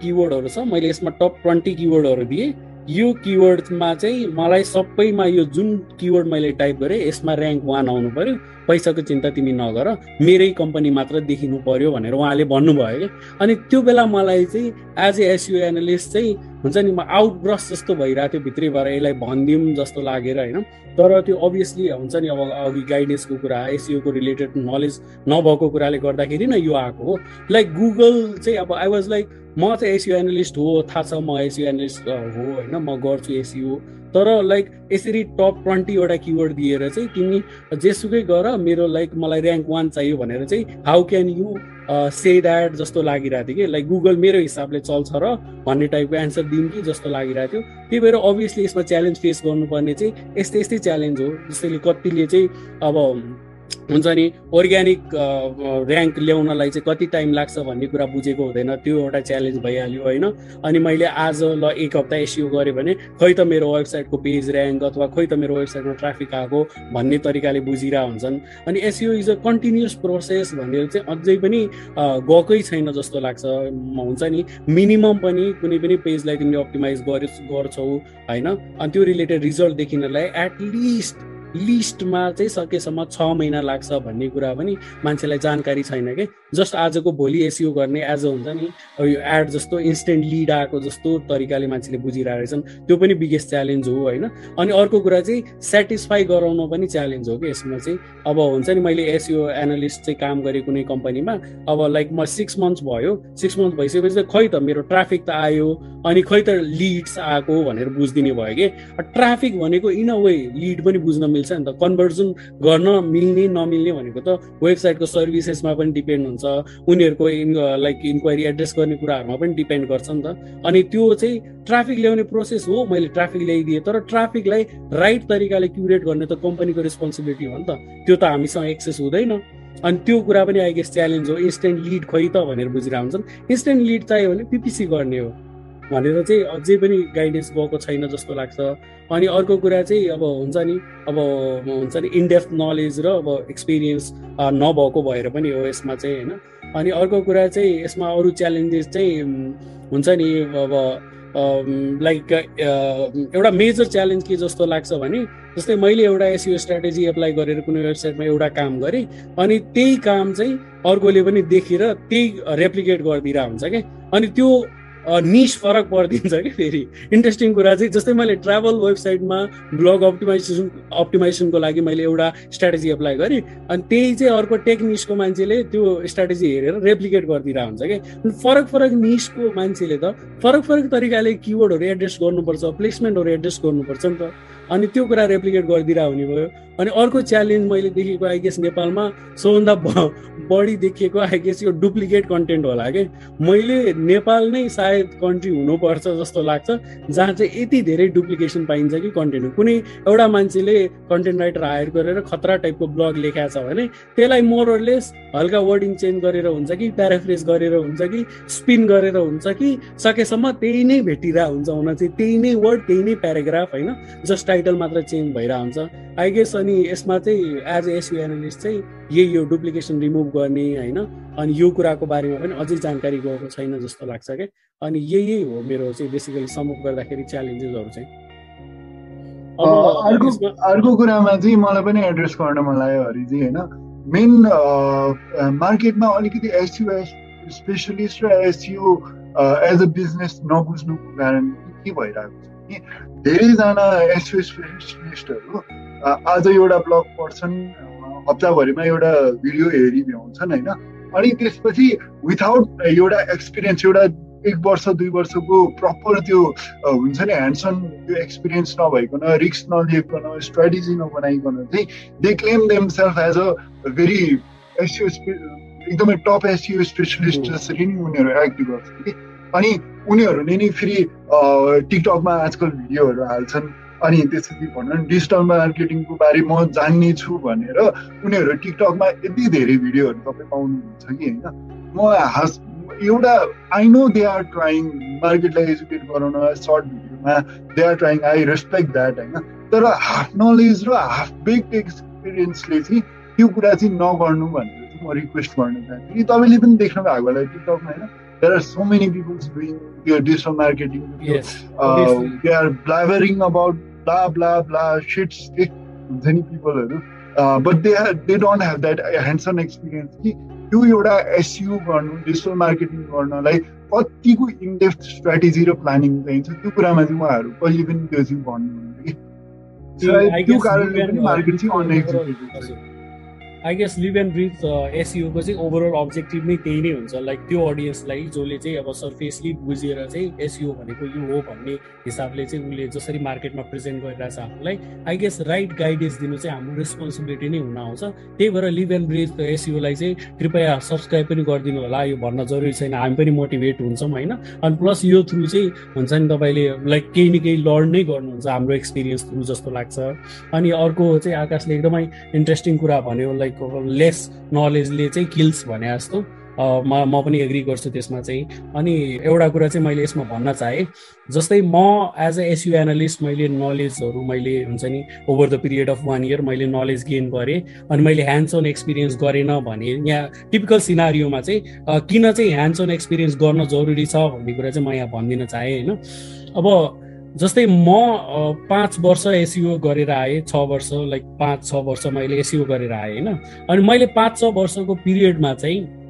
किवर्डहरू छ मैले यसमा टप ट्वेन्टी किवर्डहरू दिएँ। यो किवर्डमा चाहिँ मलाई सबैमा यो जुन किवर्ड मैले टाइप गरेँ यसमा ऱ्याङ्क वान आउनु पऱ्यो। पैसाको चिन्ता तिमी नगर मेरै कम्पनी मात्र देखिनु पर्यो भनेर उहाँले भन्नुभयो कि। अनि त्यो बेला मलाई चाहिँ एज ए एसयु एनालिस्ट चाहिँ हुन्छ नि म आउटब्रस जस्तो भइरहेको थियो भित्रैबाट यसलाई भनिदिउँ जस्तो लागेर होइन। तर त्यो अभियसली हुन्छ नि अब अघि गाइडेन्सको कुरा एसियोको रिलेटेड नलेज नभएको कुराले गर्दाखेरि नै यो आएको हो। लाइक गुगल चाहिँ अब आई वाज लाइक म चाहिँ एसियो एनालिस्ट हो थाहा छ म एसियो एनालिस्ट हो होइन। म गर्छु एसियो तर लाइक यसरी टप ट्वेन्टीवटा किवर्ड दिएर चाहिँ तिमी जेसुकै गर मेरो लाइक मलाई ऱ्याङ्क वान चाहियो भनेर चाहिँ how can you say that जस्तो लागिरहेको थियो कि? लाइक गुगल मेरो हिसाबले चल्छ र भन्ने टाइपको एन्सर दिउँ कि जस्तो लागिरहेको थियो। त्यही भएर अभियसली यसमा च्यालेन्ज फेस गर्नुपर्ने चाहिँ यस्तै यस्तै च्यालेन्ज हो जसरी कतिले चाहिँ अब हुन्छ नि अर्ग्यानिक ऱ्याङ्क ल्याउनलाई चाहिँ कति टाइम लाग्छ भन्ने कुरा बुझेको हुँदैन। त्यो एउटा च्यालेन्ज भइहाल्यो होइन? अनि मैले आज ल एक हप्ता एसियो गरेँ भने खै त मेरो वेबसाइटको पेज ऱ्याङ्क अथवा खै त मेरो वेबसाइटमा ट्राफिक आएको भन्ने तरिकाले बुझिरहेको हुन्छन्। अनि SEO is a continuous process भनेर चाहिँ अझै पनि गएकै छैन जस्तो लाग्छ। हुन्छ नि मिनिमम पनि कुनै पनि पेजलाई तिमीले अप्टिमाइज गर्छौ होइन? अनि त्यो रिलेटेड रिजल्ट देखिनलाई एटलिस्ट लिस्टमा चाहिँ सकेसम्म छ महिना लाग्छ भन्ने कुरा पनि मान्छेलाई जानकारी छैन कि? जस्ट आजको भोलि एसियो गर्ने एज हुन्छ नि यो एड जस्तो इन्स्टेन्ट लिड आएको जस्तो तरिकाले मान्छेले बुझिरहेको रहेछन् त्यो पनि बिगेस्ट च्यालेन्ज हो होइन? अनि अर्को कुरा चाहिँ सेटिस्फाई गराउन पनि च्यालेन्ज हो कि? यसमा चाहिँ अब हुन्छ नि मैले एसियो एनालिस्ट चाहिँ काम गरेँ कुनै कम्पनीमा अब लाइक म सिक्स मन्थ्स भयो सिक्स मन्थ भइसकेपछि चाहिँ खै त मेरो ट्राफिक त आयो अनि खै त लिड्स आएको भनेर बुझिदिने भयो कि? ट्राफिक भनेको इन अ वे लिड पनि बुझ्न मिल्छ। नि त। कन्भर्जन गर्न मिल्ने नमिल्ने भनेको त वेबसाइटको सर्भिसेसमा पनि डिपेन्ड हुन्छ। उनीहरूको इन लाइक इन्क्वायरी एड्रेस गर्ने कुराहरूमा पनि डिपेन्ड गर्छ नि त। अनि त्यो चाहिँ ट्राफिक ल्याउने प्रोसेस हो मैले ट्राफिक ल्याइदिएँ तर ट्राफिकलाई राइट तरिकाले क्युरेट गर्ने त कम्पनीको रेस्पोन्सिबिलिटी हो नि त। त्यो त हामीसँग एक्सेस हुँदैन। अनि त्यो कुरा पनि आई गेस च्यालेन्ज हो। इन्स्टेन्ट लिड खै त भनेर बुझिरहेको हुन्छन् इन्स्टेन्ट लिड चाहियो भने पिपिसी गर्ने हो। भनेर चाहिँ अझै पनि गाइडेन्स गएको छैन जस्तो लाग्छ। अनि अर्को कुरा चाहिँ अब हुन्छ नि अब हुन्छ नि इनडेप्थ नलेज र अब एक्सपिरियन्स नभएको भएर पनि हो यसमा चाहिँ होइन? अनि अर्को कुरा चाहिँ यसमा अरू च्यालेन्जेस चाहिँ हुन्छ नि अब लाइक एउटा मेजर च्यालेन्ज के जस्तो लाग्छ भने जस्तै मैले एउटा एसियो स्ट्राटेजी एप्लाई गरेर कुनै वेबसाइटमा एउटा काम गरेँ अनि त्यही काम चाहिँ अर्कोले पनि देखेर त्यही रेप्लिकेट गरिदिरहेको हुन्छ क्या। अनि त्यो निस फरक परिदिन्छ कि फेरि। इन्ट्रेस्टिङ कुरा चाहिँ जस्तै मैले ट्राभल वेबसाइटमा ब्लग अप्टिमाइजेसन अप्टिमाइजेसनको लागि मैले एउटा स्ट्राटेजी एप्लाई गरेँ अनि त्यही चाहिँ अर्को टेक निसको मान्छेले त्यो स्ट्राटेजी हेरेर रेप्लिकेट गरिदिरहेको हुन्छ कि। फरक फरक निसको मान्छेले त फरक फरक तरिकाले किवर्डहरू एड्रेस गर्नुपर्छ प्लेसमेन्टहरू एड्रेस गर्नुपर्छ नि त। अनि त्यो कुरा रेप्लिकेट गरिदिरहेको हुने भयो। अनि अर्को च्यालेन्ज मैले देखेको आइगेस नेपालमा सबभन्दा बढी देखिएको आइगेस यो डुप्लिकेट कन्टेन्ट होला कि मैले नेपाल नै सायद कन्ट्री हुनुपर्छ जस्तो लाग्छ जहाँ चाहिँ यति धेरै डुप्लिकेसन पाइन्छ कि कन्टेन्ट कुनै एउटा मान्छेले कन्टेन्ट राइटर हायर गरेर खतरा टाइपको ब्लग लेखाएको छ भने त्यसलाई मोरलेस हल्का वर्डिङ चेन्ज गरेर हुन्छ कि प्याराफ्रेस गरेर हुन्छ कि स्पिन गरेर हुन्छ कि सकेसम्म त्यही नै भेटिरहेको हुन्छ हुन चाहिँ त्यही नै वर्ड त्यही नै प्याराग्राफ होइन? जस्ट टाइटल मात्र चेन्ज भइरहेको हुन्छ। आई गेस अनि यसमा चाहिँ एज एसयु एनालिस्ट चाहिँ यही यो डुप्लिकेसन रिमुभ गर्ने होइन अनि यो कुराको बारेमा पनि अझै जानकारी गएको छैन जस्तो लाग्छ क्या अनि यही हो मेरो चाहिँ बेसिकली समअप गर्दाखेरि च्यालेन्जेसहरू चाहिँ। अर्को अर्को कुरामा चाहिँ मलाई पनि एड्रेस गर्न मन लाग्यो हरिजी होइन। मेन मार्केटमा अलिकति एसयु स्पेसलिस्ट र एसयु एज अ बिजनेस नबुझ्नुको कारण के भइरहेको छ भने धेरैजना एसयु स्पेसलिस्टहरू आज एउटा ब्लग पढ्छन् हप्ताभरिमा एउटा भिडियो हेरि भ्याउँछन् होइन? अनि त्यसपछि विथाउट एउटा एक्सपिरियन्स एउटा एक वर्ष दुई वर्षको प्रपर त्यो हुन्छ नि ह्यान्डसन त्यो एक्सपिरियन्स नभइकन रिक्स नलिकन स्ट्राटेजी नबनाइकन चाहिँ they claim them self as a very SEO एकदमै टप एसियो स्पेसलिस्ट जसरी नै उनीहरू एक्ट गर्छ कि? अनि उनीहरूले नि फेरि टिकटकमा आजकल भिडियोहरू हाल्छन्। अनि त्यसपछि भनौँ डिजिटल मार्केटिङको बारे म जान्ने छु भनेर उनीहरू टिकटकमा यति धेरै भिडियोहरू तपाईँ पाउनुहुन्छ कि होइन? म हास एउटा I know they are trying मार्केटलाई educate गराउन सर्ट भिडियोमा they are trying I respect that होइन? तर हाफ नलेज र हाफ बेक एक्सपिरियन्सले चाहिँ त्यो कुरा चाहिँ नगर्नु भनेर चाहिँ म रिक्वेस्ट गर्न चाहन्छु कि तपाईँले पनि देख्नु भएको होला टिकटकमा होइन? There are so many peoples doing त्यो digital marketing they are blabbering about blah blah blah shits के हुन्छ नि पिपलहरू but they they don't have that hands on experience कि त्यो एउटा एसयु गर्नु डिजिटल मार्केटिङ गर्नलाई कतिको इनडेप्थ स्ट्राटेजी र प्लानिङ चाहिन्छ त्यो कुरामा चाहिँ उहाँहरू कहिले पनि त्यो चाहिँ भन्नुहुन्न कि त्यो कारणले पनि मार्केट चाहिँ unexecuted I guess live and breathe एसिओको चाहिँ ओभरअल अब्जेक्टिभ नै त्यही नै हुन्छ। लाइक त्यो अडियन्सलाई जसले चाहिँ अब सर्फेसली बुझेर चाहिँ एसिओ भनेको यो हो भन्ने हिसाबले चाहिँ उसले जसरी मार्केटमा प्रेजेन्ट गरिरहेछ आफूलाई आई गेस राइट गाइडेन्स दिनु चाहिँ हाम्रो रेस्पोन्सिबिलिटी नै हुन आउँछ। त्यही भएर लिभ एन्ड ब्रिथ एसिओलाई चाहिँ कृपया सब्सक्राइब पनि गरिदिनु होला। यो भन्न जरुरी छैन हामी पनि मोटिभेट हुन्छौँ होइन? अनि प्लस यो थ्रु चाहिँ हुन्छ नि तपाईँले लाइक केही न केही लर्न नै गर्नुहुन्छ हाम्रो एक्सपिरियन्स थ्रु जस्तो लाग्छ। अनि अर्को चाहिँ आकाशले एकदमै इन्ट्रेस्टिङ कुरा भन्यो लाइक लाइक लेस नलेजले चाहिँ किल्स भने जस्तो म म पनि एग्री गर्छु त्यसमा चाहिँ। अनि एउटा कुरा चाहिँ मैले यसमा भन्न चाहेँ जस्तै म एज अ एसयु एनालिस्ट मैले नलेजहरू मैले हुन्छ नि over the period of one year मैले नलेज गेन गरेँ। अनि मैले ह्यान्ड्स अन एक्सपिरियन्स गरेन भने यहाँ टिपिकल सिनारीमा चाहिँ किन चाहिँ ह्यान्ड्स अन एक्सपिरियन्स गर्न जरुरी छ भन्ने कुरा चाहिँ म यहाँ भनिदिन चाहेँ होइन? अब जस्तै म पाँच वर्ष एसिओ गरेर आएँ छ वर्ष लाइक पाँच छ वर्ष मैले एसिओ गरेर आएँ होइन? अनि मैले पाँच छ वर्षको पिरियडमा चाहिँ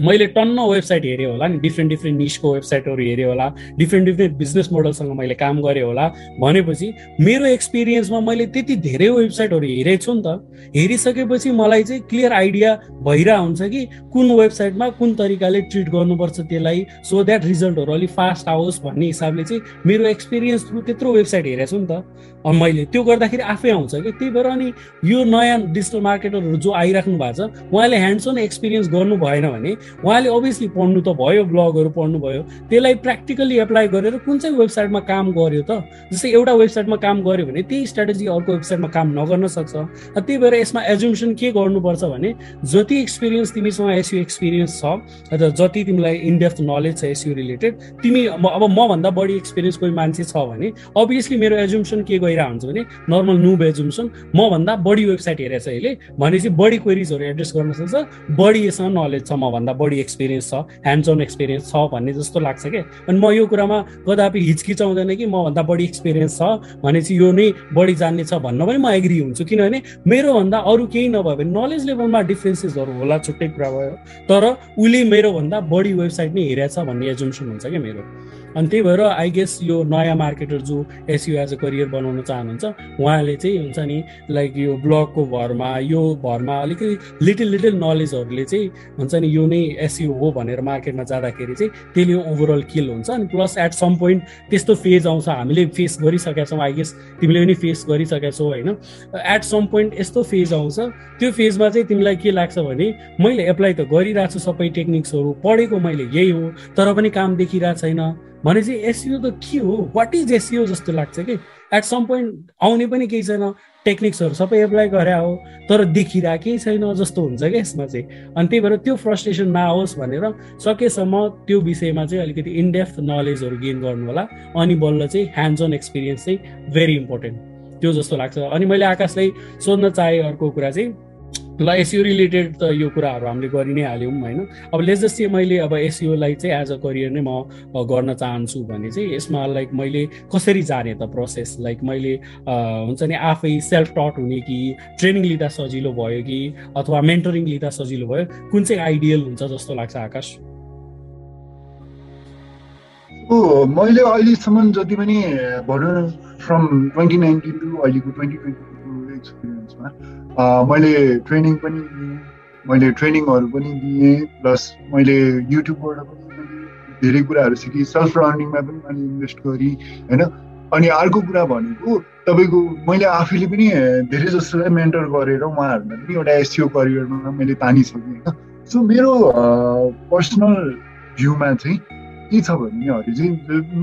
मैले टन्न वेबसाइट हेरेँ होला नि डिफ्रेन्ट डिफ्रेन्ट निस्को वेबसाइटहरू हेरेँ होला डिफ्रेन्ट डिफ्रेन्ट बिजनेस मोडलसँग मैले काम गरेँ होला। भनेपछि मेरो एक्सपिरियन्समा मैले त्यति धेरै वेबसाइटहरू हेरेको छु नि त हेरिसकेपछि मलाई चाहिँ क्लियर आइडिया भइरहेको हुन्छ कि कुन वेबसाइटमा कुन तरिकाले ट्रिट गर्नुपर्छ त्यसलाई सो द्याट रिजल्टहरू अलिक फास्ट आओस् भन्ने हिसाबले चाहिँ मेरो एक्सपिरियन्स थ्रु त्यत्रो वेबसाइट हेरेको छु नि त। अनि मैले त्यो गर्दाखेरि आफै आउँछ कि त्यही भएर अनि यो नयाँ डिजिटल मार्केटरहरू जो आइराख्नु भएको छ उहाँले ह्यान्ड्स अन एक्सपिरियन्स गर्नु भएन भने उहाँले अभियसली पढ्नु त भयो ब्लगहरू पढ्नु भयो त्यसलाई प्र्याक्टिकली एप्लाई गरेर कुन चाहिँ वेबसाइटमा काम गर्यो त? जस्तै एउटा वेबसाइटमा काम गर्यो भने त्यही स्ट्राटेजी अर्को वेबसाइटमा काम नगर्न सक्छ। त्यही भएर यसमा एजुम्सन के गर्नुपर्छ भने जति एक्सपिरियन्स तिमीसँग एसयु एक्सपिरियन्स छ अथवा जति तिमीलाई इनडेप्थ नलेज छ एसयु रिलेटेड तिमी अब मभन्दा बढी एक्सपिरियन्स कोही मान्छे छ भने अभियसली मेरो एजुम्सन के गइरहेको हुन्छ भने नर्मल नुब एजुम्सन मभन्दा बढी वेबसाइट हेरेको छ अहिले भनेपछि बढी क्वेरिजहरू एड्रेस गर्न सक्छ बढी यसमा नलेज छ मभन्दा बढी एक्सपिरियन्स छ ह्यान्ड्स अन एक्सपिरियन्स छ भन्ने जस्तो लाग्छ क्या अनि म यो कुरामा कदापि हिचकिचाउँदैन कि मभन्दा बढी एक्सपिरियन्स छ भनेपछि यो नै बढी जान्ने छ भन्न पनि म एग्री हुन्छु। किनभने मेरोभन्दा अरू केही नभयो भने नलेज लेभलमा डिफ्रेन्सेसहरू होला छुट्टै कुरा भयो। तर उसले मेरोभन्दा बढी वेबसाइट नै हेरेको छ भन्ने एजुम्सन हुन्छ क्या मेरो? अनि त्यही भएर आई गेस यो नयाँ मार्केटर जो एसयु एज अ करियर बनाउन चाहनुहुन्छ उहाँले चाहिँ हुन्छ नि लाइक यो ब्लगको भरमा यो भरमा अलिकति लिटिल लिटिल नलेजहरूले चाहिँ हुन्छ नि यो नै एसयु हो भनेर मार्केटमा जाँदाखेरि चाहिँ त्यसले ओभरअल किल हुन्छ। अनि प्लस एट सम पोइन्ट त्यस्तो फेज आउँछ हामीले फेस गरिसकेका छौँ आई गेस तिमीले पनि फेस गरिसकेका छौ होइन? एट सम पोइन्ट यस्तो फेज आउँछ। त्यो फेजमा चाहिँ तिमीलाई के लाग्छ भने मैले एप्लाई त गरिरहेको छु सबै टेक्निक्सहरू पढेको मैले यही हो तर पनि काम देखिरहेको छैन। भनेपछि एसियो त के हो? वाट इज एसियो जस्तो लाग्छ कि? एट सम पोइन्ट आउने पनि केही छैन। टेक्निक्सहरू सबै एप्लाई गरे हो तर देखिरहेको केही छैन जस्तो हुन्छ क्या यसमा चाहिँ। अनि त्यही भएर त्यो फ्रस्ट्रेसन नआओस् भनेर सकेसम्म त्यो विषयमा चाहिँ अलिकति इनडेप्थ नलेजहरू गेन गर्नु होला अनि बल्ल चाहिँ ह्यान्ड्स अन एक्सपिरियन्स चाहिँ भेरी इम्पोर्टेन्ट त्यो जस्तो लाग्छ। अनि मैले आकाशलाई सोध्न चाहेँ अर्को कुरा चाहिँ ल एसियो रिलेटेड त यो कुराहरू हामीले गरि नै हाल्यौँ होइन? अब लेस जस्ट मैले अब एसियोलाई चाहिँ एज अ करियर नै म गर्न चाहन्छु भने चाहिँ यसमा लाइक मैले कसरी जाने त प्रोसेस लाइक मैले हुन्छ नि आफै सेल्फ टट हुने कि ट्रेनिङ लिँदा सजिलो भयो कि अथवा मेन्टरिङ लिँदा सजिलो भयो? कुन चाहिँ आइडियल हुन्छ जस्तो लाग्छ आकाश? मैले अहिलेसम्म जति पनि भनौँ फ्रम ट्वेन्टी नाइन्टिन टु अहिलेको ट्वेन्टी ट्वेन्टी टूको एक्सपिरियन्समा मैले ट्रेनिङ पनि दिएँ। मैले ट्रेनिङहरू पनि दिएँ प्लस मैले युट्युबबाट पनि धेरै कुराहरू सिकेँ। सेल्फ लर्निङमा पनि मैले इन्भेस्ट गरेँ होइन? अनि अर्को कुरा भनेको तपाईँको मैले आफैले पनि धेरै जसोलाई मेन्टर गरेर उहाँहरूलाई पनि एउटा एसियो करियरमा मैले तानिसकेँ होइन? सो मेरो पर्सनल भ्यूमा चाहिँ के छ भनेहरू चाहिँ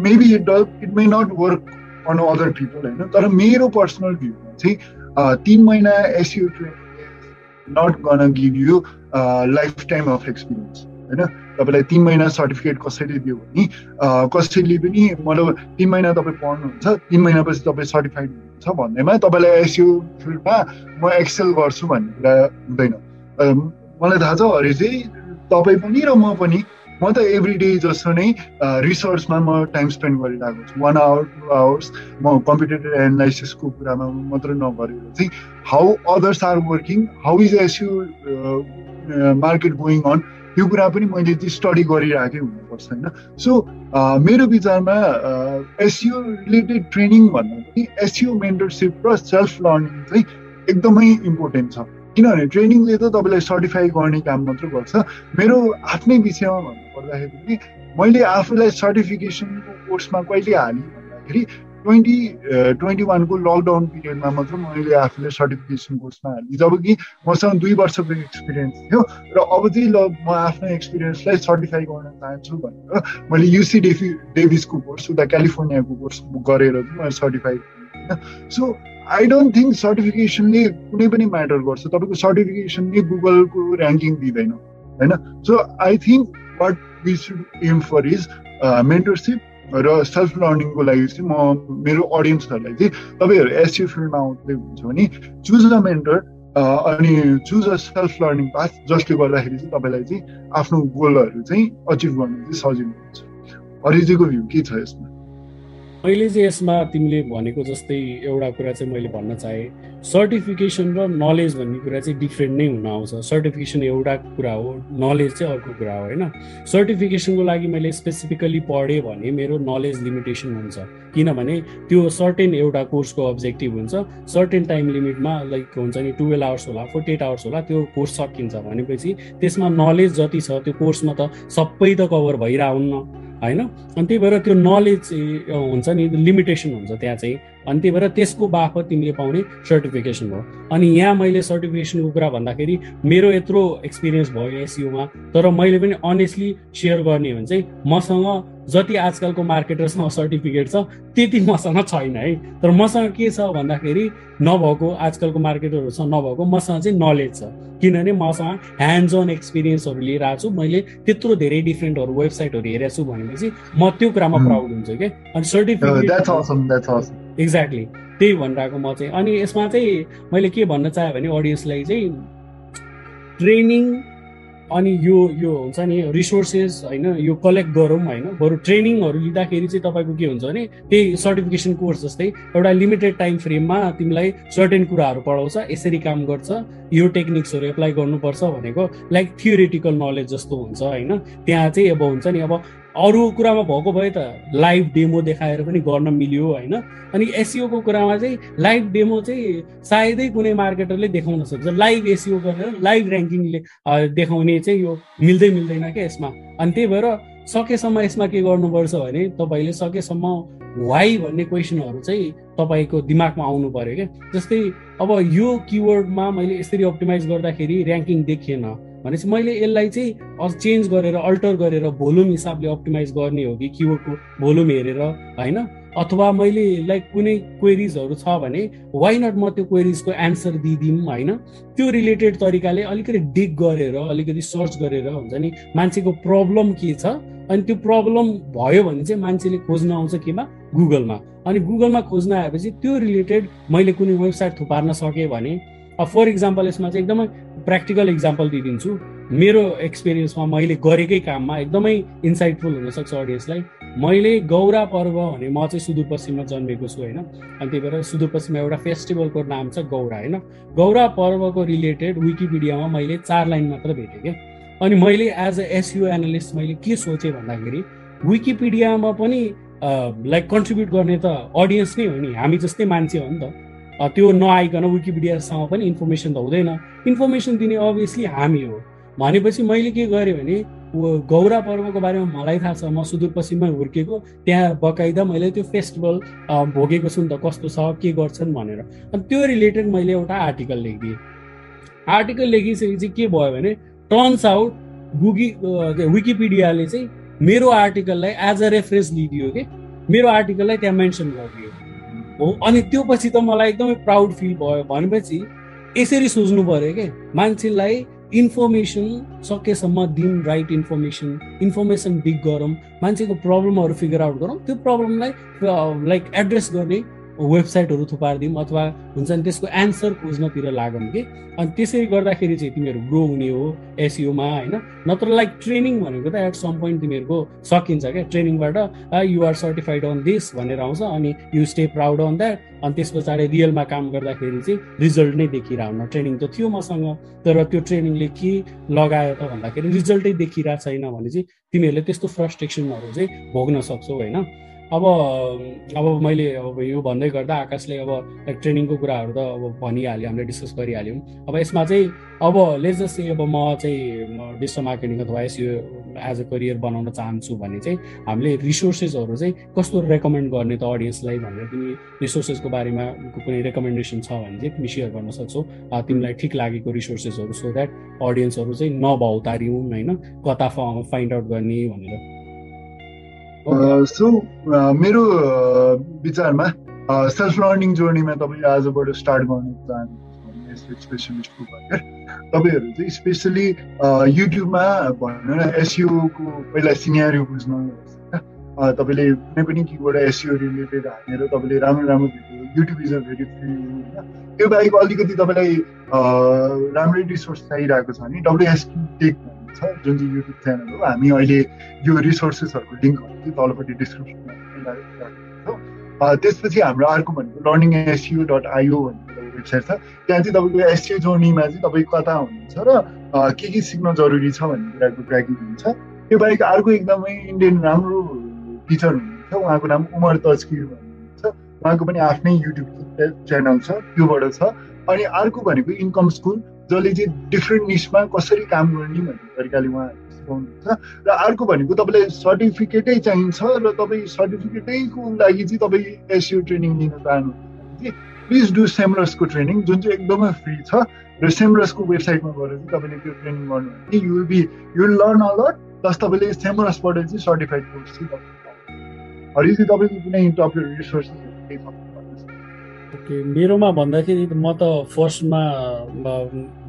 maybe it it may not work on other people होइन? तर मेरो पर्सनल भ्यूमा चाहिँ तिन महिना SEO training not gonna give you life time of experience होइन? तपाईँलाई तिन महिना सर्टिफिकेट कसैले दियो भने कसैले पनि मतलब तिन महिना तपाईँ पढ्नुहुन्छ तिन महिनापछि तपाईँ सर्टिफाइड हुनुहुन्छ भन्दैमा तपाईँलाई एसियो फिल्डमा म एक्सेल गर्छु भन्ने कुरा हुँदैन। मलाई थाहा छ अरे चाहिँ तपाईँ पनि र म पनि म त एभ्री डे जस्तो नै रिसर्चमा म टाइम स्पेन्ड गरिरहेको छु। वान आवर टु आवर्स म कम्प्युटर एनालाइसिसको कुरामा मात्र नगरेर चाहिँ how others are working how is SEO market going on त्यो कुरा पनि मैले चाहिँ स्टडी गरिरहेकै हुनुपर्छ होइन? सो मेरो विचारमा एसियो रिलेटेड ट्रेनिङ भन्दा पनि एसियो मेन्टरसिप र सेल्फ लर्निङ चाहिँ एकदमै इम्पोर्टेन्ट छ। किनभने ट्रेनिङले त तपाईँलाई सर्टिफाई गर्ने काम मात्र गर्छ। मेरो आफ्नै विषयमा भन्नु पर्दाखेरि पनि मैले आफूलाई सर्टिफिकेसनको कोर्समा कहिले हालेँ भन्दाखेरि ट्वेन्टी ट्वेन्टी वानको लकडाउन पिरियडमा मात्र मैले आफूलाई सर्टिफिकेसन कोर्समा हालेँ। जब कि मसँग दुई वर्षको एक्सपिरियन्स थियो र अब चाहिँ ल म आफ्नो एक्सपिरियन्सलाई सर्टिफाई गर्न चाहन्छु भनेर मैले युसी डेफी डेभिसको कोर्स उता क्यालिफोर्नियाको कोर्स गरेर चाहिँ मैले certify so I don't think सर्टिफिकेसनले कुनै पनि म्याटर गर्छ। तपाईँको सर्टिफिकेसनले गुगलको ऱ्याङ्किङ दिँदैन होइन? So I think what we should aim for is mentorship र सेल्फ लर्निङको लागि चाहिँ म मेरो अडियन्सहरूलाई चाहिँ तपाईँहरू एसयु फिल्डमा आउँदै हुन्छ भने चुज अ मेन्टर अनि choose a self learning path जसले गर्दाखेरि चाहिँ तपाईँलाई चाहिँ आफ्नो गोलहरू चाहिँ अचिभ गर्नु चाहिँ सजिलो हुन्छ। अरिजीको भ्यू के छ यसमा? मैले चाहिँ यसमा तिमीले भनेको जस्तै एउटा कुरा चाहिँ मैले भन्न चाहेँ। सर्टिफिकेसन र नलेज भन्ने कुरा चाहिँ डिफ्रेन्ट नै हुन आउँछ। सर्टिफिकेसन एउटा कुरा हो नलेज चाहिँ अर्को कुरा हो होइन? सर्टिफिकेसनको लागि मैले स्पेसिफिकली पढेँ भने मेरो नलेज लिमिटेसन हुन्छ। किनभने त्यो सर्टेन एउटा कोर्सको अब्जेक्टिभ हुन्छ। सर्टेन टाइम लिमिटमा लाइक हुन्छ नि टुवेल्भ आवर्स होला फोर्टी एट आवर्स होला त्यो कोर्स सकिन्छ भनेपछि त्यसमा नलेज जति छ त्यो कोर्समा त सबै त कभर भइरहन्न। होइन? अनि त्यही भएर त्यो नलेज हुन्छ नि लिमिटेसन हुन्छ त्यहाँ चाहिँ। अनि त्यही भएर त्यसको बापत तिमीले पाउने सर्टिफिकेसन हो अनि यहाँ मैले सर्टिफिकेसनको कुरा भन्दाखेरि मेरो यत्रो एक्सपिरियन्स भयो एसियोमा तर मैले पनि अनेस्टली सेयर गर्ने हो भने चाहिँ मसँग जति आजकलको मार्केटरसँग सर्टिफिकेट छ त्यति मसँग छैन है। तर मसँग के छ भन्दाखेरि नभएको आजकलको मार्केटरहरूसँग नभएको मसँग चाहिँ नलेज छ। किनभने मसँग ह्यान्ड्स अन एक्सपिरियन्सहरू लिएर आएको छु। मैले त्यत्रो धेरै डिफ्रेन्टहरू वेबसाइटहरू हेरेको छु भनेपछि म त्यो कुरामा प्राउड हुन्छु क्या अनि सर्टिफिकेट एक्ज्याक्टली त्यही भनिरहेको म चाहिँ। अनि यसमा चाहिँ मैले के भन्न चाहेँ भने अडियन्सलाई चाहिँ ट्रेनिङ अनि यो यो हुन्छ नि रिसोर्सेस होइन यो कलेक्ट गरौँ होइन बरु ट्रेनिङहरू लिँदाखेरि चाहिँ तपाईँको के हुन्छ भने त्यही सर्टिफिकेसन कोर्स जस्तै एउटा लिमिटेड टाइम फ्रेममा तिमीलाई सर्टेन कुराहरू पढाउँछ यसरी काम गर्छ यो टेक्निक्सहरू एप्लाई गर्नुपर्छ भनेको लाइक थियोरिटिकल नलेज जस्तो हुन्छ होइन। त्यहाँ चाहिँ अब हुन्छ नि अब अरू कुरामा भएको भए त लाइभ डेमो देखाएर पनि गर्न मिल्यो होइन। अनि एसिओको कुरामा चाहिँ लाइभ डेमो चाहिँ सायदै कुनै मार्केटरले देखाउन सक्छ। लाइभ एसिओ गरेर लाइभ ऱ्याङ्किङले देखाउने चाहिँ यो मिल्दै मिल्दैन क्या यसमा। अनि त्यही भएर सकेसम्म यसमा के गर्नुपर्छ भने तपाईँले सकेसम्म वाइ भन्ने क्वेसनहरू चाहिँ तपाईँको दिमागमा आउनु पऱ्यो क्या। जस्तै अब यो किवर्डमा मैले यसरी अप्टिमाइज गर्दाखेरि ऱ्याङ्किङ देखिएन। भनेपछि मैले यसलाई चाहिँ चेन्ज गरेर अल्टर गरेर भोल्युम हिसाबले अप्टिमाइज गर्ने हो कि किबोर्डको भोल्युम हेरेर होइन? अथवा मैले लाइक कुनै क्वेरिजहरू छ भने वाइ नट म त्यो क्वेरिजको एन्सर दिइदिउँ होइन? त्यो रिलेटेड तरिकाले अलिकति डिग गरेर अलिकति सर्च गरेर हुन्छ नि मान्छेको प्रब्लम के छ? अनि त्यो प्रब्लम भयो भने चाहिँ मान्छेले खोज्न आउँछ केमा? गुगलमा अनि गुगलमा खोज्न आएपछि त्यो रिलेटेड मैले कुनै वेबसाइट थुपार्न सकेँ भने फर इक्जाम्पल यसमा चाहिँ एकदमै प्र्याक्टिकल इक्जाम्पल दिइदिन्छु। मेरो एक्सपिरियन्समा मैले गरेकै काममा एकदमै इन्साइटफुल हुनसक्छ अडियन्सलाई मैले गौरा पर्व भने म चाहिँ सुदूरपश्चिममा जन्मेको छु होइन? अनि त्यही भएर सुदूरपश्चिममा एउटा फेस्टिभलको नाम छ गौरा होइन? गौरा पर्वको रिलेटेड विकिपिडियामा मैले चार लाइन मात्र भेटेँ क्या? अनि मैले एज अ एसयु एनालिस्ट मैले के सोचेँ भन्दाखेरि विकिपिडियामा पनि लाइक कन्ट्रिब्युट गर्ने त अडियन्स नै हो नि। हामी जस्तै मान्छे हो नि त। त्यो नआइकन विकिपिडियासँग पनि इन्फर्मेसन त हुँदैन। इन्फर्मेसन दिने अभियसली हामी हो। भनेपछि मैले के गरेँ भने गौरा पर्वको बारेमा मलाई थाहा छ म सुदूरपश्चिममै हुर्केको त्यहाँ बकाइदा मैले त्यो फेस्टिभल भोगेको छु नि त कस्तो छ के गर्छन् भनेर। अनि त्यो रिलेटेड मैले एउटा आर्टिकल लेखिदिएँ। आर्टिकल लेखिसकेपछि के भयो भने टर्न्स आउट गुगी विकिपिडियाले चाहिँ मेरो आर्टिकललाई एज अ रेफरेन्स लिइदियो कि? मेरो आर्टिकललाई त्यहाँ मेन्सन गरिदियो। हो? अनि त्यो पछि त मलाई एकदमै प्राउड फिल भयो। भनेपछि यसरी सोच्नु पऱ्यो क्या मान्छेलाई इन्फर्मेसन सकेसम्म दिन राइट इन्फर्मेसन इन्फर्मेसन डिग गरौँ मान्छेको प्रब्लमहरू फिगर आउट गरौँ। त्यो प्रब्लमलाई लाइक एड्रेस गर्ने वेबसाइटहरू थुपारिदिउँ अथवा हुन्छ नि त्यसको एन्सर खोज्नतिर लागौँ कि? अनि त्यसरी गर्दाखेरि चाहिँ तिमीहरू ग्रो हुने हो एसियोमा होइन? नत्र लाइक ट्रेनिङ भनेको त एट सम पोइन्ट तिमीहरूको सकिन्छ क्या? ट्रेनिङबाट युआर सर्टिफाइड अन दिस भनेर आउँछ अनि you stay proud on that अनि त्यस पछाडि रियलमा काम गर्दाखेरि चाहिँ रिजल्ट नै देखिरहन ट्रेनिङ त थियो मसँग तर त्यो ट्रेनिङले के लगायो त भन्दाखेरि रिजल्टै देखिरहेको छैन भने चाहिँ तिमीहरूले त्यस्तो फ्रस्ट्रेसनहरू चाहिँ भोग्न सक्छौ होइन? अब अब मैले अब यो भन्दै गर्दा आकाशले अब लाइक ट्रेनिङको कुराहरू त अब भनिहाल्यो हामीले डिस्कस गरिहाल्यौँ। अब यसमा चाहिँ अब लेज अब म चाहिँ डिजिटल मार्केटिङ अथवा एसयो एज अ करियर बनाउन चाहन्छु भने चाहिँ हामीले रिसोर्सेसहरू चाहिँ कस्तो रेकमेन्ड गर्ने त अडियन्सलाई भनेर तिमी रिसोर्सेसको बारेमा कुनै रेकमेन्डेसन छ भने चाहिँ तिमी सेयर गर्न सक्छौ। तिमीलाई ठिक लागेको रिसोर्सेसहरू सो द्याट अडियन्सहरू चाहिँ नभाउतारिउँ होइन? कता फाइन्ड आउट गर्ने भनेर। सो मेरो विचारमा सेल्फ लर्निङ जर्नीमा तपाईँ आजबाट स्टार्ट गर्नु चाहनुहुन्छ तपाईँहरू चाहिँ स्पेसली युट्युबमा भनौँ न एसिओको पहिला सिनियर बुझ्नु तपाईँले कुनै पनि किबाट एसिओ रिलेटेड हानेर तपाईँले राम्रो राम्रो video YouTube is a very free होइन? त्यो बाहेक अलिकति तपाईँलाई राम्रै रिसोर्स चाहिरहेको छ भने डब्लुएसक्यु टेक छ जुन चाहिँ युट्युब च्यानल हो हामी अहिले यो रिसोर्सेसहरूको लिङ्कहरू चाहिँ तलपट्टि डिस्क्रिप्सनमा त्यसपछि हाम्रो अर्को भनेको लर्निङ एसयु डट आइओ भन्ने वेबसाइट छ। त्यहाँ चाहिँ तपाईँको एसयु जर्नीमा चाहिँ तपाईँ कता हुनुहुन्छ र के के सिक्न जरुरी छ भन्ने कुराको ट्र्याकिङ हुन्छ। त्यो बाहेक अर्को एकदमै इन्डियन राम्रो टिचर हुनुहुन्छ। उहाँको नाम उमर तस्किर भन्नुहुन्छ। उहाँको पनि आफ्नै युट्युब च्यानल छ त्योबाट छ। अनि अर्को भनेको इन्कम स्कुल जसले चाहिँ डिफ्रेन्ट निसमा कसरी काम गर्ने भन्ने तरिकाले उहाँ सिकाउनुहुन्छ। र अर्को भनेको तपाईँलाई सर्टिफिकेटै चाहिन्छ र तपाईँ सर्टिफिकेटैको लागि चाहिँ तपाईँ एसियो ट्रेनिङ लिन चाहनुहुन्छ चाहिँ प्लिज डु सेमरसको ट्रेनिङ जुन चाहिँ एकदमै फ्री छ। र सेमरसको वेबसाइटमा गएर चाहिँ तपाईँले त्यो ट्रेनिङ गर्नु भने you will be you will learn a lot plus तपाईँले सेमरसबाट चाहिँ सर्टिफाइड कोर्स चाहिँ तपाईँ हरि चाहिँ तपाईँको कुनै टप रिसोर्सेसहरू केही छ ओके मेरोमा भन्दाखेरि म त फर्स्टमा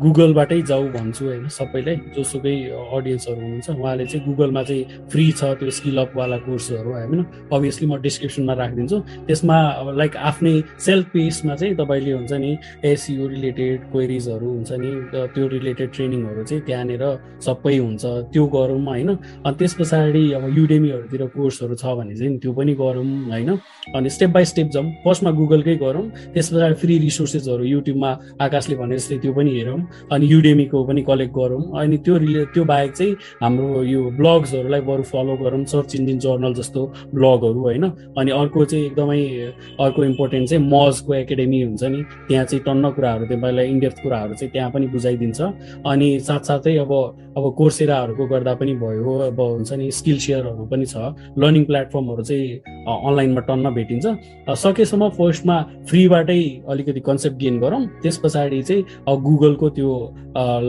गुगलबाटै जाऊ भन्छु होइन सबैलाई जोसुकै अडियन्सहरू हुनुहुन्छ उहाँले चाहिँ गुगलमा चाहिँ फ्री छ त्यो स्किल अपवाला कोर्सहरू होइन अभियसली म डिस्क्रिप्सनमा राखिदिन्छु। त्यसमा अब लाइक आफ्नै सेल्फ पेसमा चाहिँ तपाईँले हुन्छ नि एसयु रिलेटेड क्वेरिजहरू हुन्छ नि त्यो रिलेटेड ट्रेनिङहरू चाहिँ त्यहाँनिर सबै हुन्छ त्यो गरौँ होइन। अनि त्यस पछाडि अब युडेमीहरूतिर कोर्सहरू छ भने चाहिँ त्यो पनि गरौँ होइन। अनि स्टेप बाई स्टेप जाउँ फर्स्टमा गुगलकै गरौँ त्यस पछाडि फ्री रिसोर्सेसहरू युट्युबमा आकाशले भने जस्तै त्यो पनि हेरौँ अनि युडेमीको पनि कलेक्ट गरौँ अनि त्यो रिले त्यो बाहेक चाहिँ हाम्रो यो ब्लग्सहरूलाई बरु फलो गरौँ सर्च इन्जिन जर्नल जस्तो ब्लगहरू होइन? अनि अर्को चाहिँ एकदमै अर्को इम्पोर्टेन्ट चाहिँ मजको एकाडेमी हुन्छ नि त्यहाँ चाहिँ टन्न कुराहरू तपाईँलाई इन्डेप्थ कुराहरू चाहिँ त्यहाँ पनि बुझाइदिन्छ। अनि साथसाथै अब अब कोर्सेराहरूको गर्दा पनि भयो अब हुन्छ नि स्किल सेयरहरू पनि छ। लर्निङ प्लेटफर्महरू चाहिँ अनलाइनमा टन्न भेटिन्छ। सकेसम्म फर्स्टमा फ्री फ्रीबाटै अलिकति कन्सेप्ट गेन गरौँ। त्यस पछाडि चाहिँ गुगलको त्यो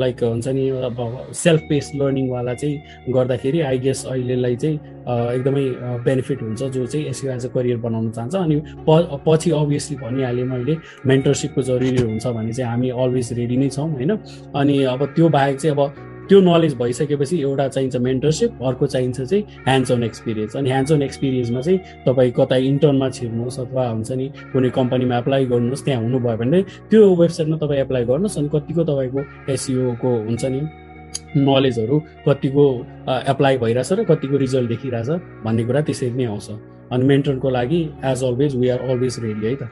लाइक हुन्छ नि अब सेल्फ पेस लर्निङवाला चाहिँ गर्दाखेरि आई गेस अहिलेलाई चाहिँ एकदमै बेनिफिट हुन्छ जो चाहिँ एसयु एज अ करियर बनाउन चाहन्छ। अनि प पछि अभियसली भनिहालेँ मैले मेन्टरसिपको जरुरी हुन्छ भने चाहिँ हामी अलवेज रेडी नै छौँ होइन? अनि अब त्यो बाहेक चाहिँ अब त्यो नलेज भइसकेपछि एउटा चाहिन्छ मेन्टरसिप अर्को चाहिन्छ चाहिँ ह्यान्ड्स अन एक्सपिरियन्स अनि ह्यान्ड्स अन एक्सपिरियन्समा चाहिँ तपाईँ कतै इन्टर्नमा छिर्नुहोस् अथवा हुन्छ नि कुनै कम्पनीमा एप्लाई गर्नुहोस् त्यहाँ हुनुभयो भने त्यो वेबसाइटमा तपाईँ एप्लाई गर्नुहोस् अनि कतिको तपाईँको एसिओको हुन्छ नि नलेजहरू कतिको एप्लाई भइरहेछ र कतिको रिजल्ट देखिरहेछ भन्ने कुरा त्यसरी नै आउँछ। अनि मेन्टरको लागि as always we are always ready है त।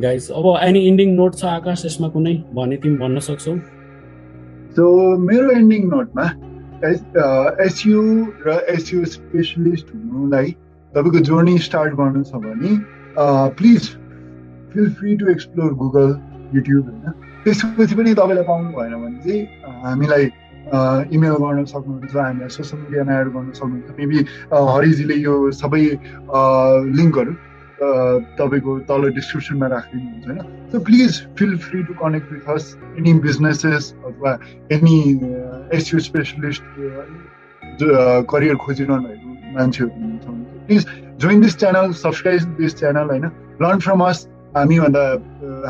गाइज अब एनी इन्डिङ नोट छ आकाश यसमा कुनै भने तिमी भन्न सक्छौ? सो मेरो एन्डिङ नोटमा एसयु र एसयु स्पेसलिस्ट हुनुलाई तपाईँको जर्नी स्टार्ट गर्नु छ भने please feel free to explore Google YouTube होइन? त्यसपछि पनि तपाईँलाई पाउनु भएन भने चाहिँ हामीलाई इमेल गर्न सक्नुहुन्छ हामीलाई सोसियल मिडियामा एड गर्न सक्नुहुन्छ. मेबी हरिजीले यो सबै लिङ्कहरू तपाईँको तल डिस्क्रिप्सनमा राखिदिनुहुन्छ होइन? So please feel free to connect with us any businesses अथवा एनी एसियो स्पेसलिस्ट करियर खोजिरहनु भएको मान्छेहरू हुनुहुन्छ please join this channel subscribe this channel होइन? लर्न फ्रम अस हामीभन्दा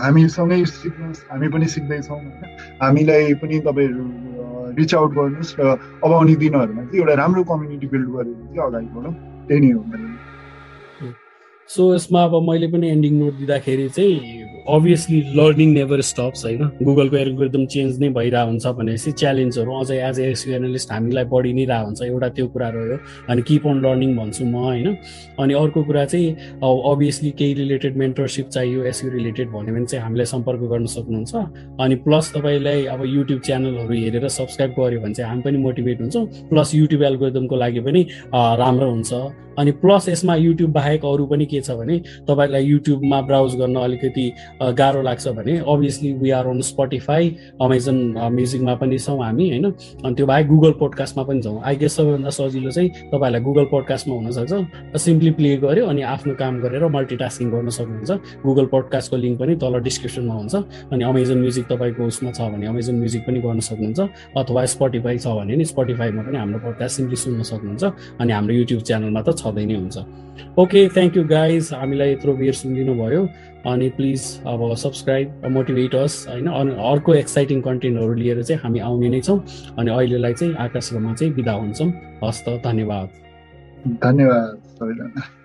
हामीसँगै सिक्नुहोस्। हामी पनि सिक्दैछौँ होइन? हामीलाई पनि तपाईँहरू रिच आउट गर्नुहोस् र अब आउने दिनहरूमा चाहिँ एउटा राम्रो कम्युनिटी बिल्ड गरेर चाहिँ अगाडि बढौँ। त्यही नै हो सो यसमा अब मैले पनि एन्डिङ नोट दिँदाखेरि चाहिँ अभियसली लर्निङ नेभर स्टप्स होइन? गुगलको एल्गोरिदम चेन्ज नै भइरहेको हुन्छ भनेपछि च्यालेन्जहरू अझै एज एसयु एनालिस्ट हामीलाई बढी नै रहेको हुन्छ। एउटा त्यो कुरा रह्यो अनि किप अन लर्निङ भन्छु म होइन? अनि अर्को कुरा चाहिँ अभियसली केही रिलेटेड मेन्टरसिप चाहियो एसयु रिलेटेड भन्यो भने चाहिँ हामीलाई सम्पर्क गर्न सक्नुहुन्छ। अनि प्लस तपाईँलाई अब युट्युब च्यानलहरू हेरेर सब्सक्राइब गऱ्यो भने चाहिँ हामी पनि मोटिभेट हुन्छौँ। प्लस युट्युब एल्गोरिदमको लागि पनि राम्रो हुन्छ। अनि प्लस यसमा युट्युब बाहेक अरू पनि के छ भने तपाईँलाई युट्युबमा ब्राउज गर्न अलिकति गाह्रो लाग्छ भने obviously we are on Spotify Amazon म्युजिकमा पनि छौँ हामी होइन? अनि त्यो बाहेक गुगल पोडकास्टमा पनि छौँ। आई गेस सबैभन्दा सजिलो चाहिँ तपाईँहरूलाई गुगल पोडकास्टमा हुनसक्छ। सिम्पली प्ले गर्यो अनि आफ्नो काम गरेर मल्टिटास्किङ गर्न सक्नुहुन्छ। गुगल पोडकास्टको लिङ्क पनि तल डिस्क्रिप्सनमा हुन्छ। अनि अमेजन म्युजिक तपाईँको उसमा छ भने अमेजन म्युजिक पनि गर्न सक्नुहुन्छ। अथवा स्पोटिफाई छ भने नि स्पोटिफाईमा पनि हाम्रो पोडकास्ट सिम्पली सुन्न सक्नुहुन्छ। अनि हाम्रो युट्युब च्यानलमा त छँदै नै हुन्छ। ओके थ्याङ्क यू गाइज हामीलाई यत्रो बेर सुनिदिनु भयो अनि प्लिज अब सब्सक्राइब मोटिभेटर्स होइन? अनि अर्को एक्साइटिङ कन्टेन्टहरू लिएर चाहिँ हामी आउने नै छौँ। अनि अहिलेलाई चाहिँ आकाशमा चाहिँ बिदा हुन्छौँ। हस्त धन्यवाद। धन्यवाद